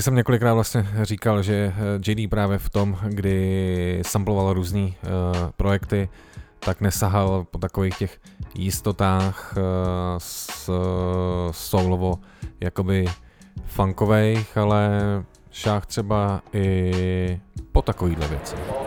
taky jsem několikrát vlastně říkal, že eh, JD právě v tom, kdy samploval různé uh, projekty, tak nesahal po takových těch jistotách uh, s, uh, soulovo jakoby funkovejch, ale šách třeba i po takovýhle věci.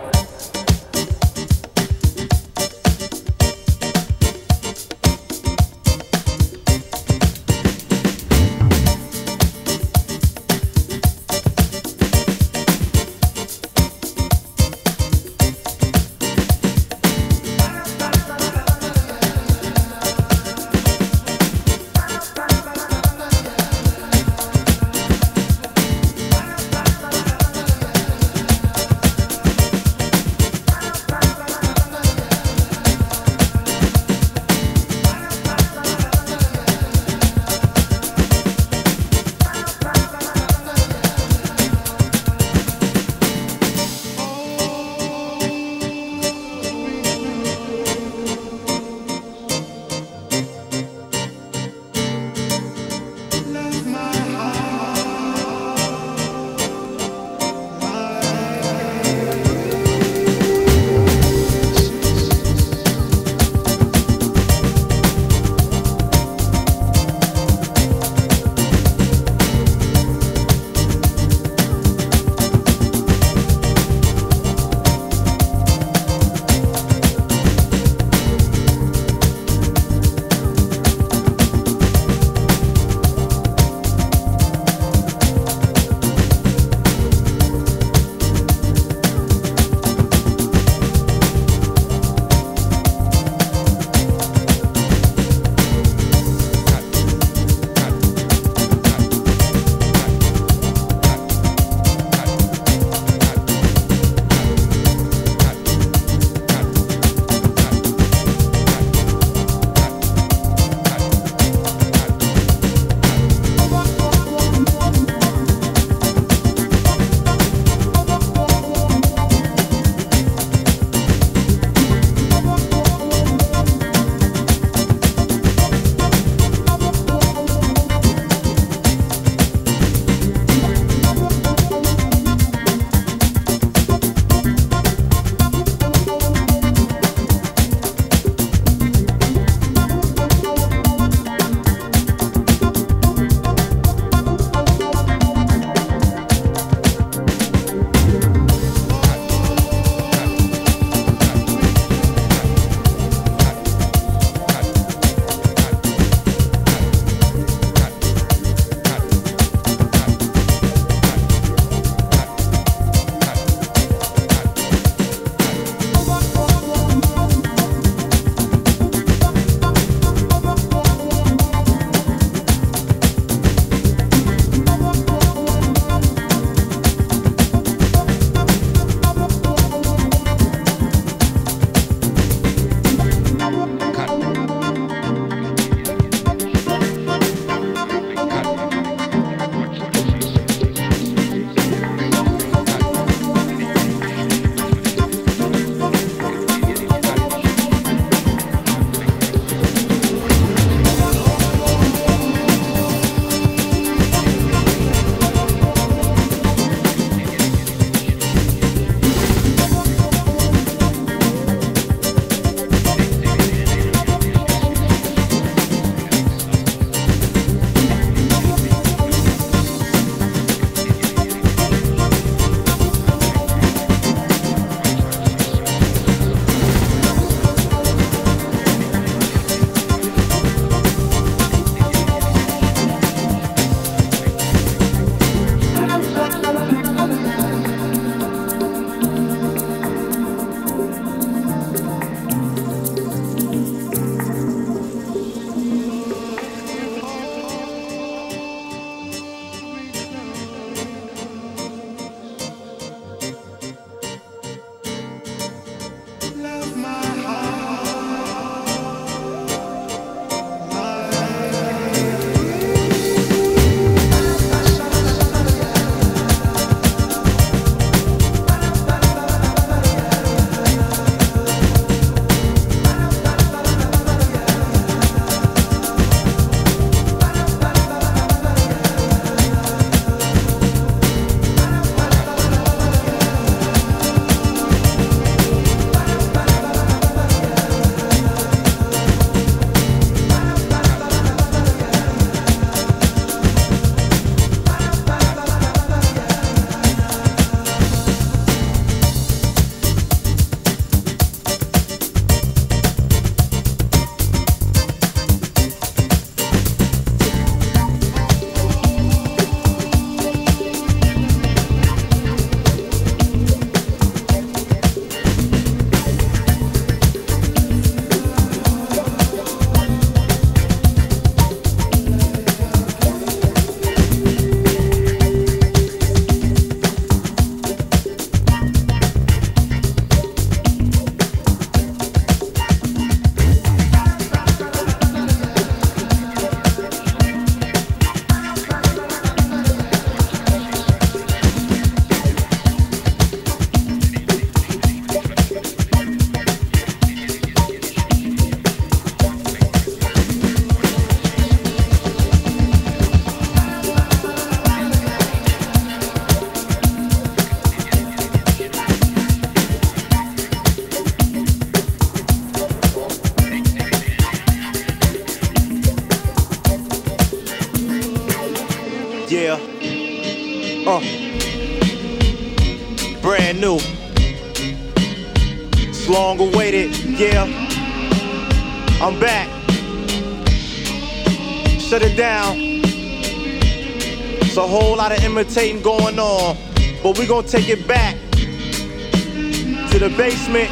going on, but we're gonna take it back to the basement.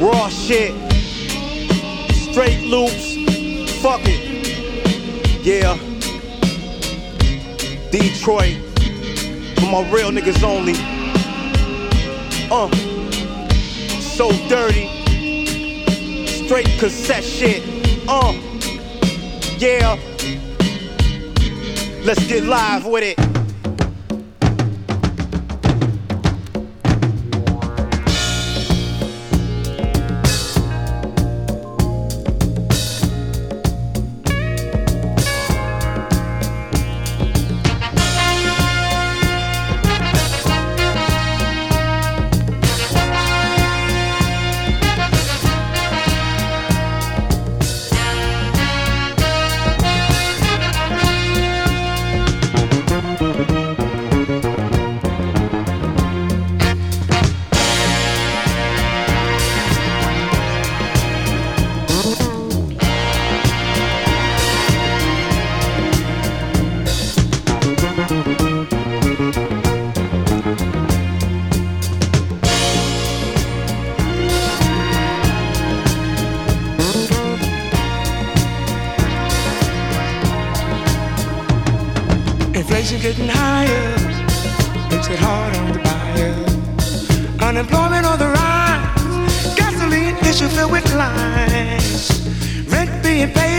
Raw shit, straight loops, fuck it. Yeah, Detroit, for my real niggas only. Uh, so dirty, straight cassette shit. Uh, yeah. Let's get live with it. being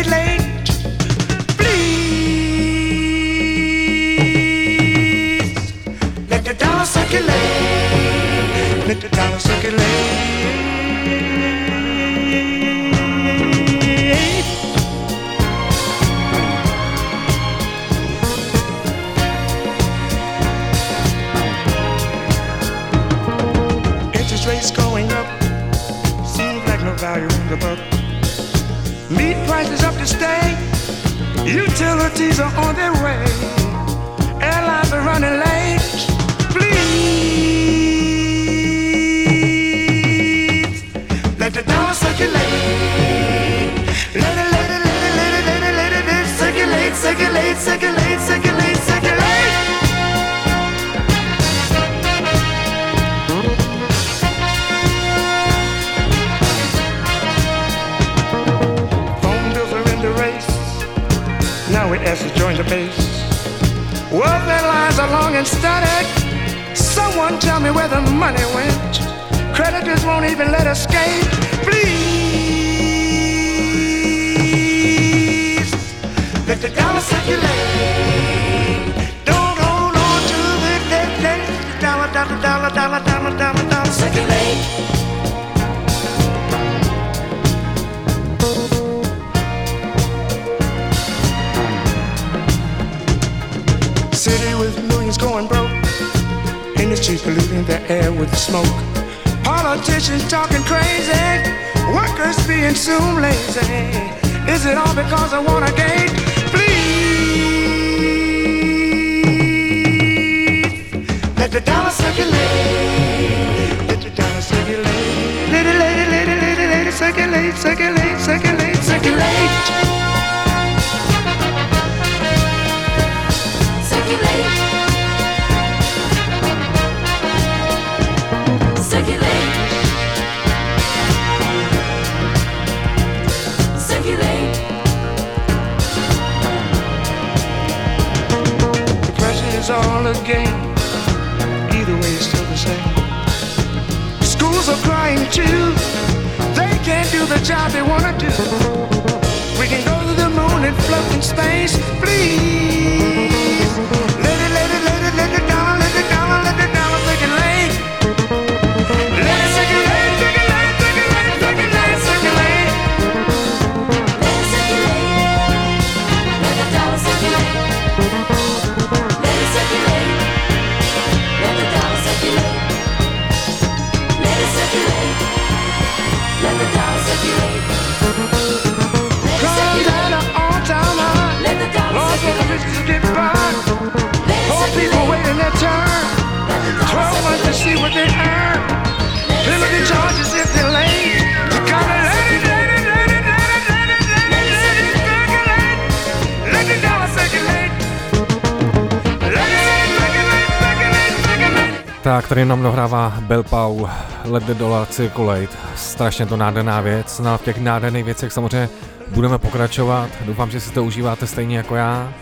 Let the Dollar Circulate. Strašně to nádherná věc. No a v těch nádherných věcech samozřejmě budeme pokračovat. Doufám, že si to užíváte stejně jako já.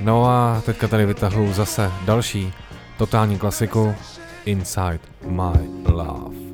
No a teďka tady vytahuju zase další totální klasiku Inside My Love.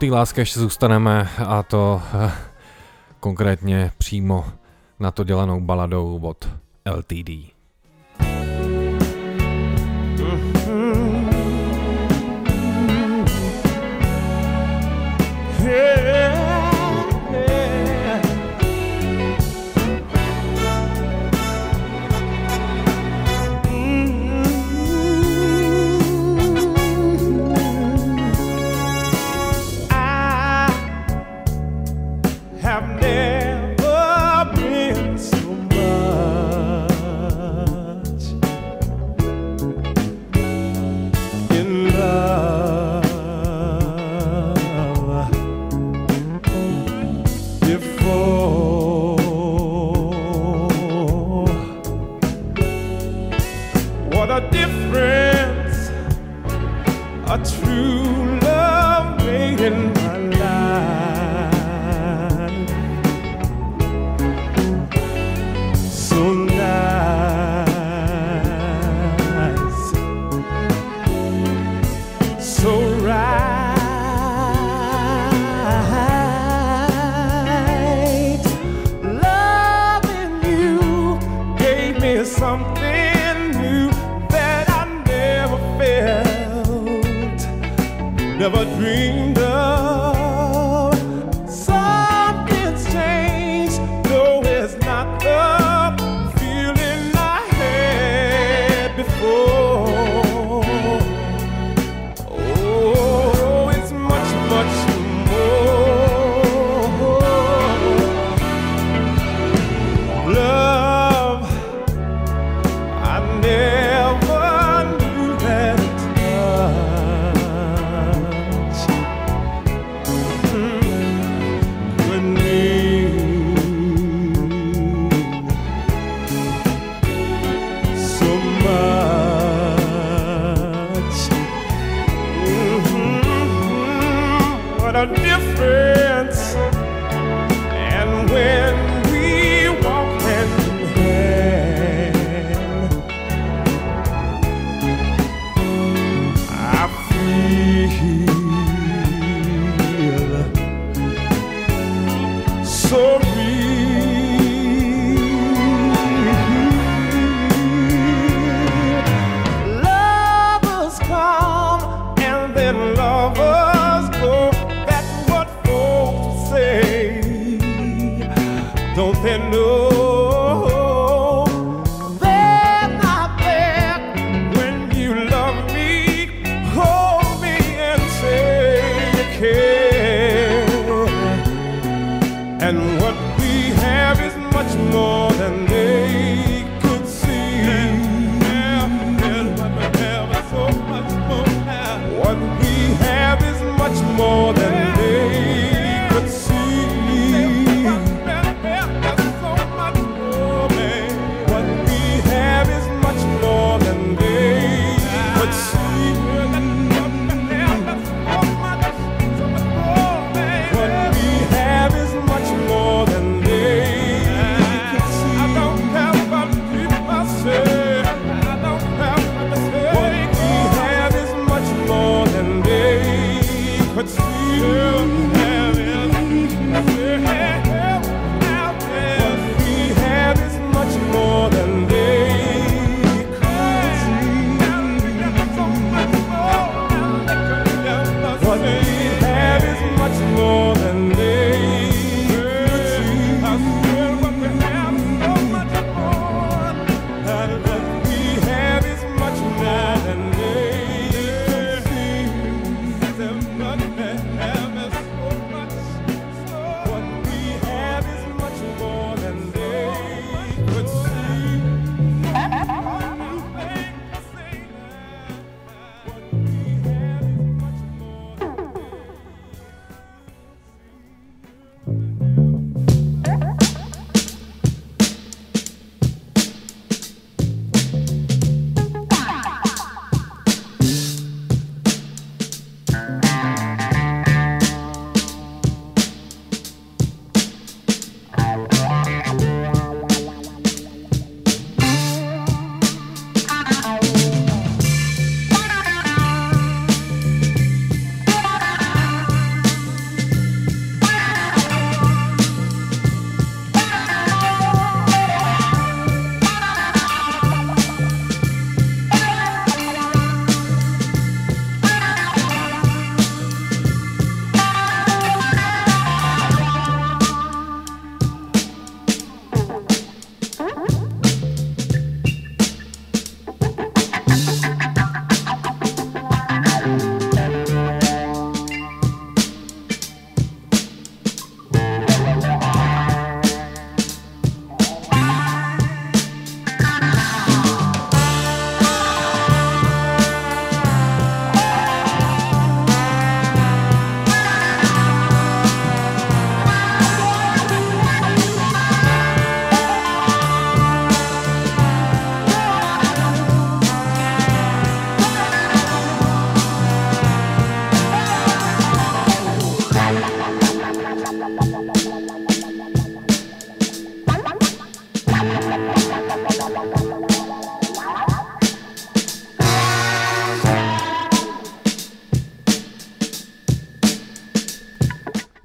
té lásky ještě zůstaneme a to eh, konkrétně přímo na to dělanou baladou od LTD.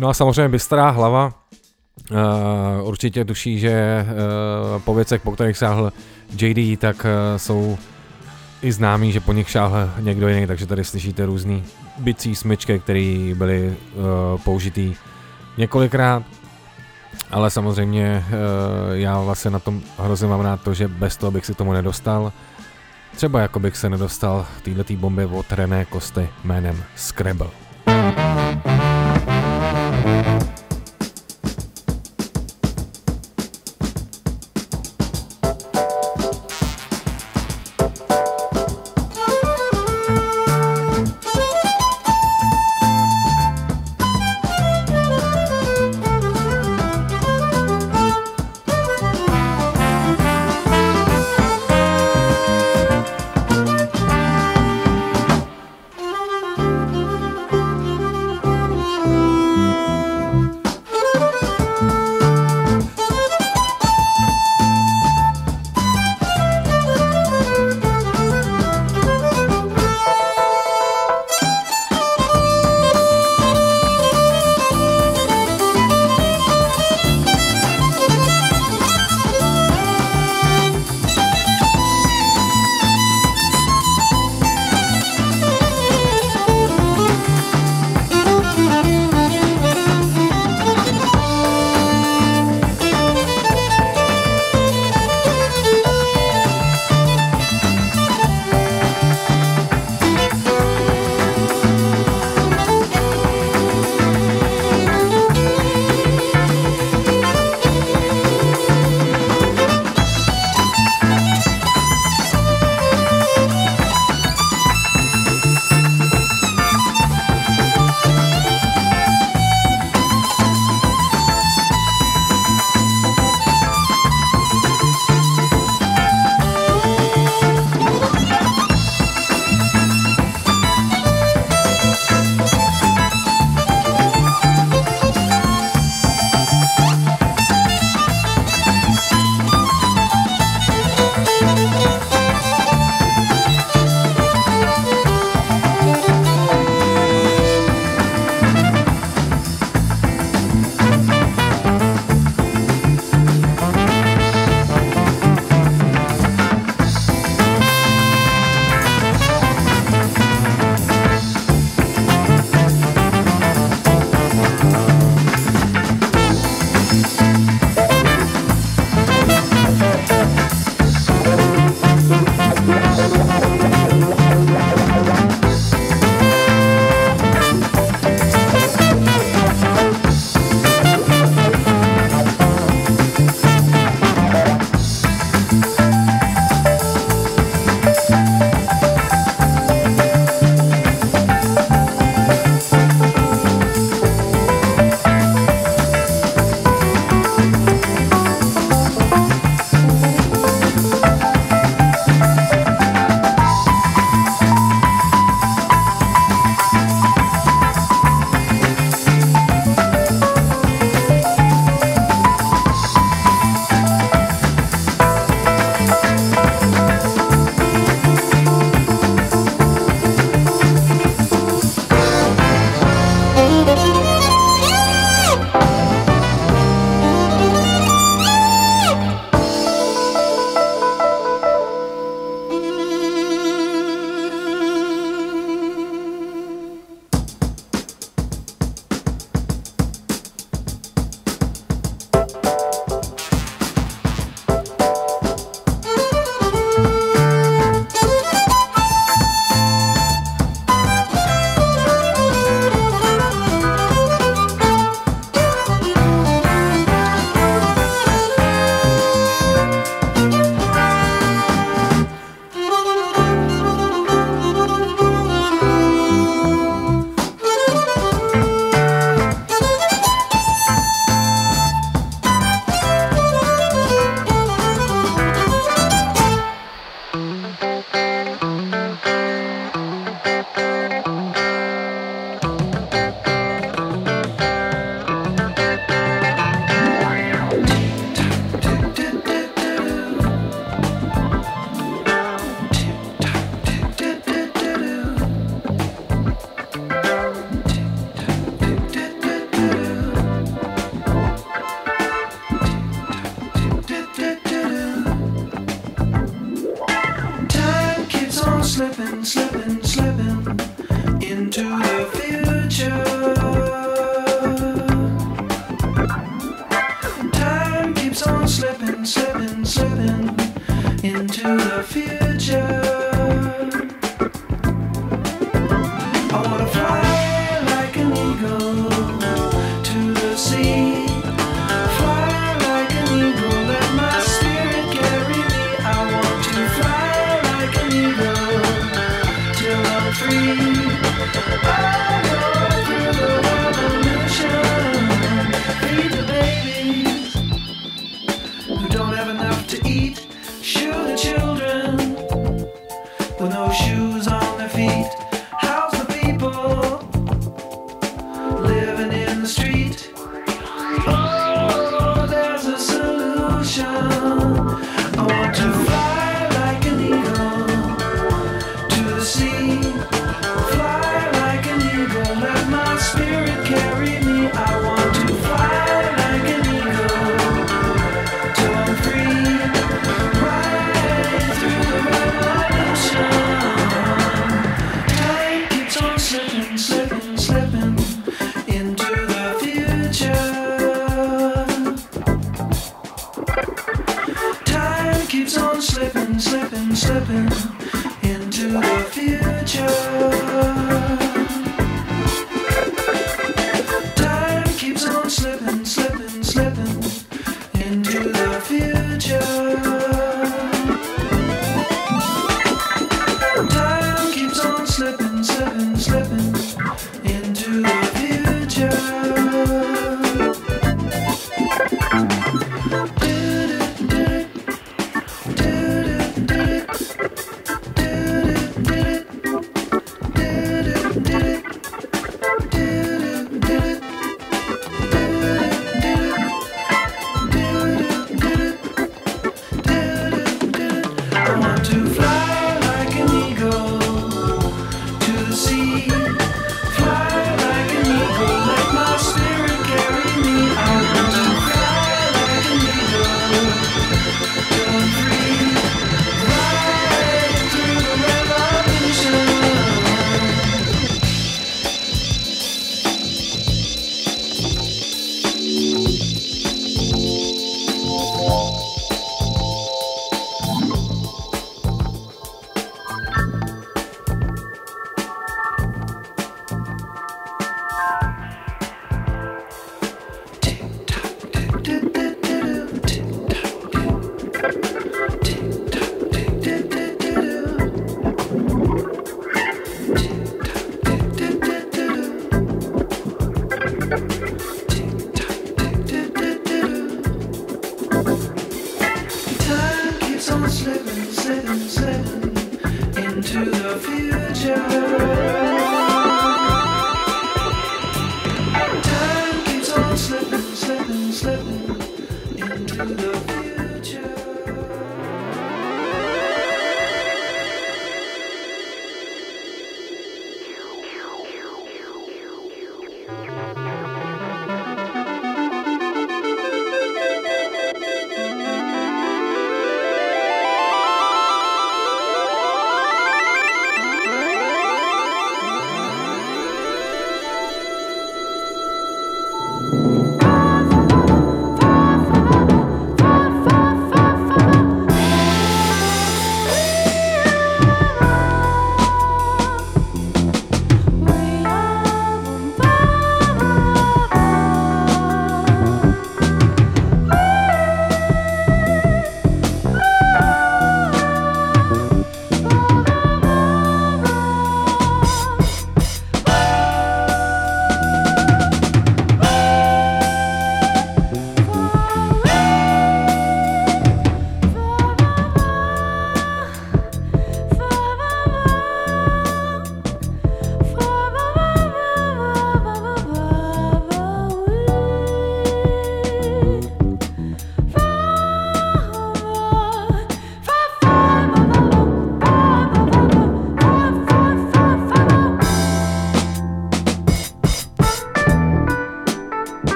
No a samozřejmě Bystrá hlava uh, určitě tuší, že uh, po věcech, po kterých sáhl JD, tak uh, jsou i známý, že po nich šáhl někdo jiný, takže tady slyšíte různý bicí smyčky, které byly uh, použitý několikrát. Ale samozřejmě uh, já vlastně na tom hrozně mám rád to, že bez toho bych si tomu nedostal. Třeba jako bych se nedostal této bomby od René Kosty jménem Scrabble.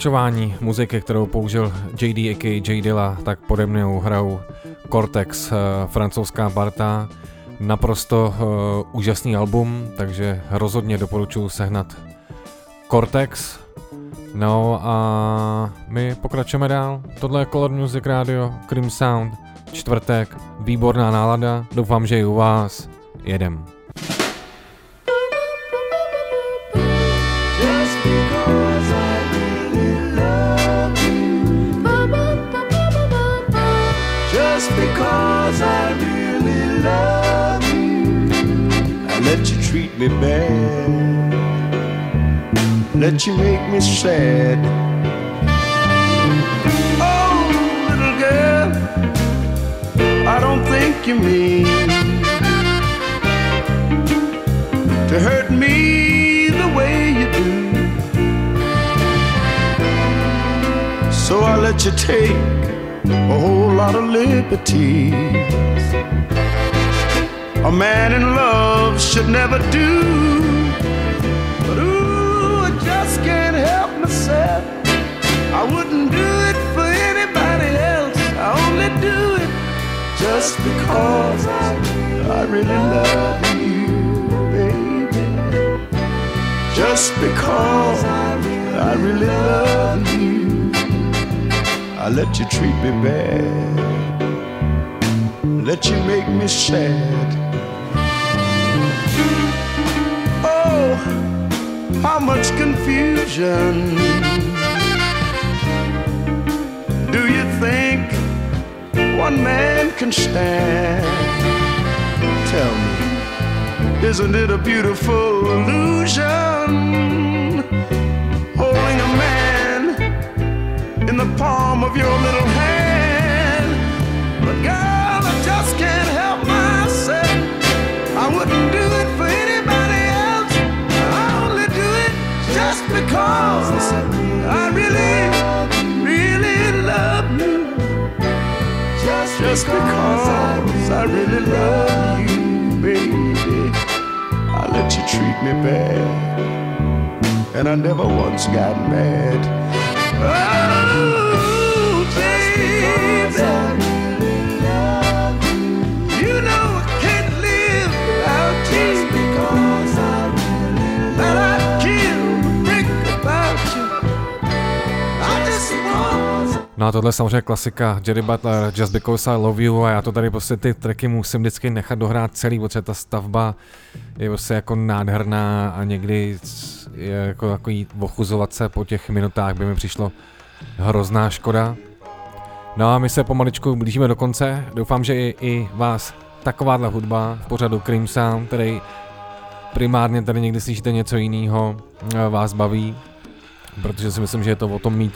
Pokračování muziky, kterou použil JD a.k. J Dilla, tak pode mnou hrajou Cortex, uh, francouzská parta. Naprosto uh, úžasný album, takže rozhodně doporučuji sehnat Cortex. No a my pokračujeme dál. Tohle je Color Music Radio, Cream Sound, čtvrtek, výborná nálada, doufám, že i u vás. Jedem. Me. Let you make me sad. Oh, little girl, I don't think you mean to hurt me the way you do. So I let you take a whole lot of liberties. A man in love should never do. But ooh, I just can't help myself. I wouldn't do it for anybody else. I only do it just because I really love you, baby. Just because I really love you. I let you treat me bad, let you make me sad. How much confusion do you think one man can stand? Tell me, isn't it a beautiful illusion? Holding a man in the palm of your little hand. Because I really, really love you. Just just because I really love you, baby. I let you treat me bad, and I never once got mad. Oh, No a tohle je samozřejmě klasika Jerry Butler, Just Because I Love You a já to tady prostě ty tracky musím vždycky nechat dohrát celý, protože ta stavba je prostě jako nádherná a někdy je jako takový ochuzovat se po těch minutách by mi přišlo hrozná škoda. No a my se pomaličku blížíme do konce, doufám, že i, i vás takováhle hudba v pořadu Cream Sound, který primárně tady někdy slyšíte něco jiného, vás baví, protože si myslím, že je to o tom mít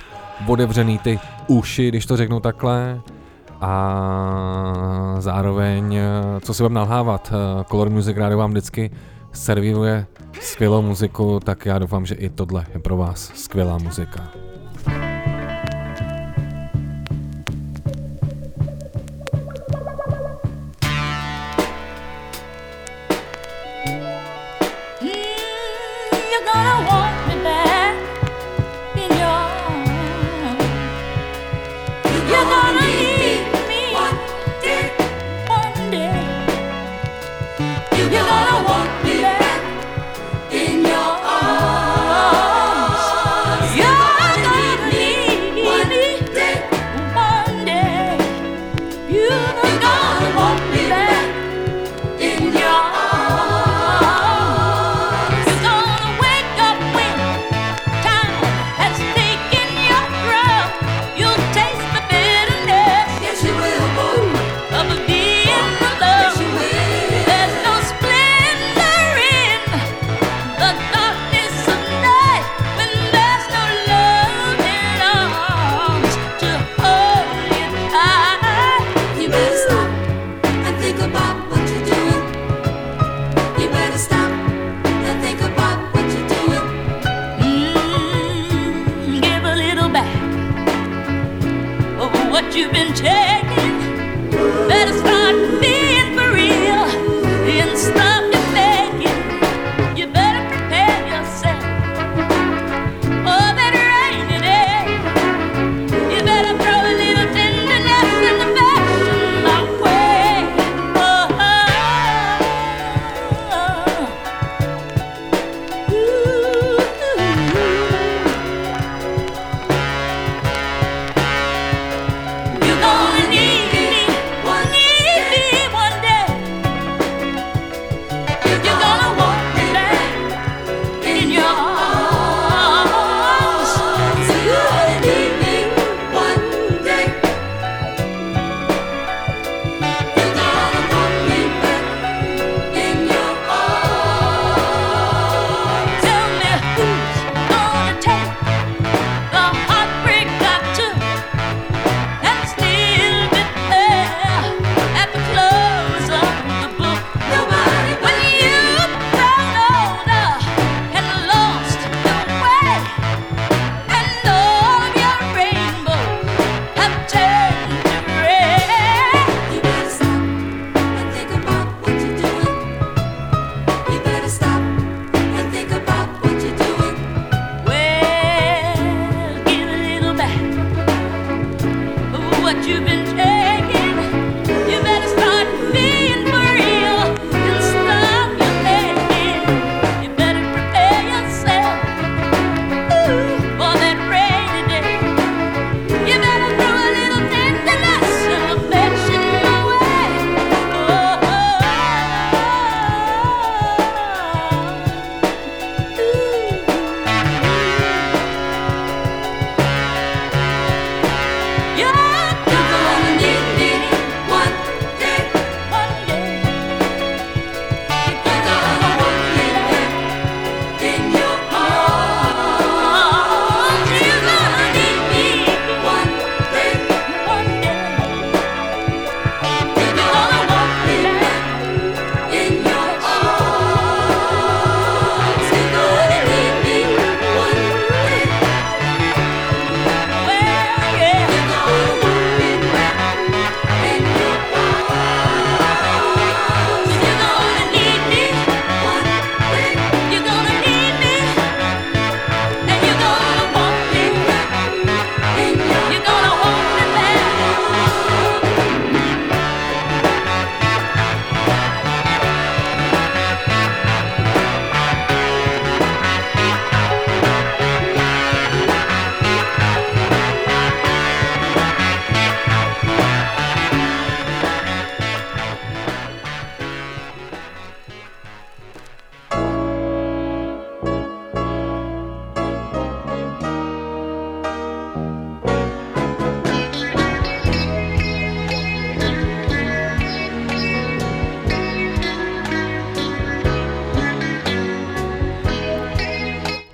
otevřený ty uši, když to řeknu takhle. A zároveň, co si budeme nalhávat, Color Music Radio vám vždycky servíruje skvělou muziku, tak já doufám, že i tohle je pro vás skvělá muzika.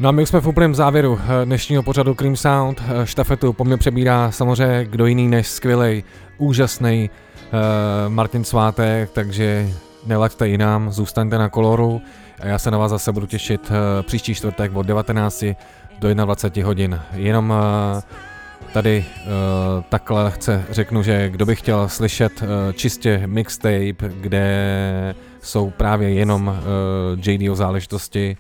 No a my už jsme v úplném závěru eh, dnešního pořadu Cream Sound. Eh, Štafetu po mně přebírá samozřejmě kdo jiný než skvělej, úžasný uh, Martin Svátek, takže nelaďte jinam, zůstaňte na koloru. A já se na vás zase budu těšit eh, příští čtvrtek od 19 do 21 hodin. Jenom eh, tady uh, takhle lehce řeknu, že kdo by chtěl slyšet uh, čistě mixtape, kde jsou právě jenom uh, JDO záležitosti,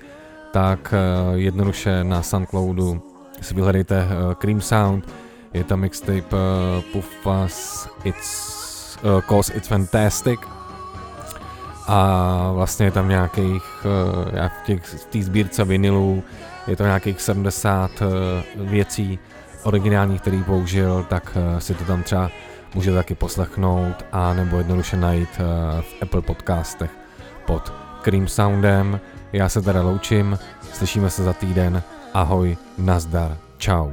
tak uh, jednoduše na Soundcloudu si vyhledejte uh, Cream Sound, je tam mixtape uh, Puffas It's, uh, Cause It's Fantastic a vlastně je tam nějakých, v těch- v té sbírce vinilů je to nějakých 70 uh, věcí originálních, který použil, tak si to tam třeba můžete taky poslechnout a nebo jednoduše najít v Apple podcastech pod Cream Soundem. Já se teda loučím, slyšíme se za týden, ahoj, nazdar, čau.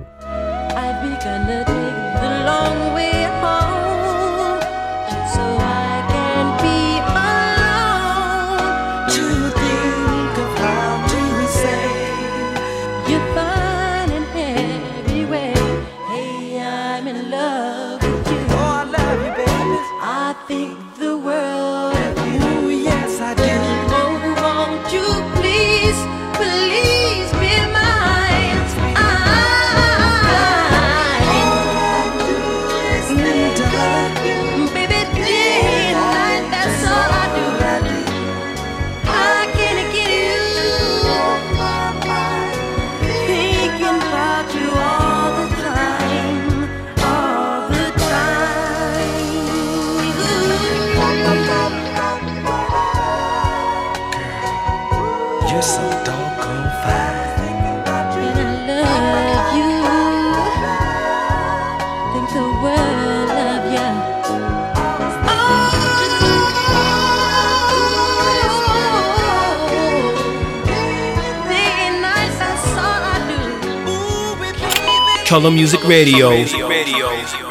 Color Music Radio. Radio.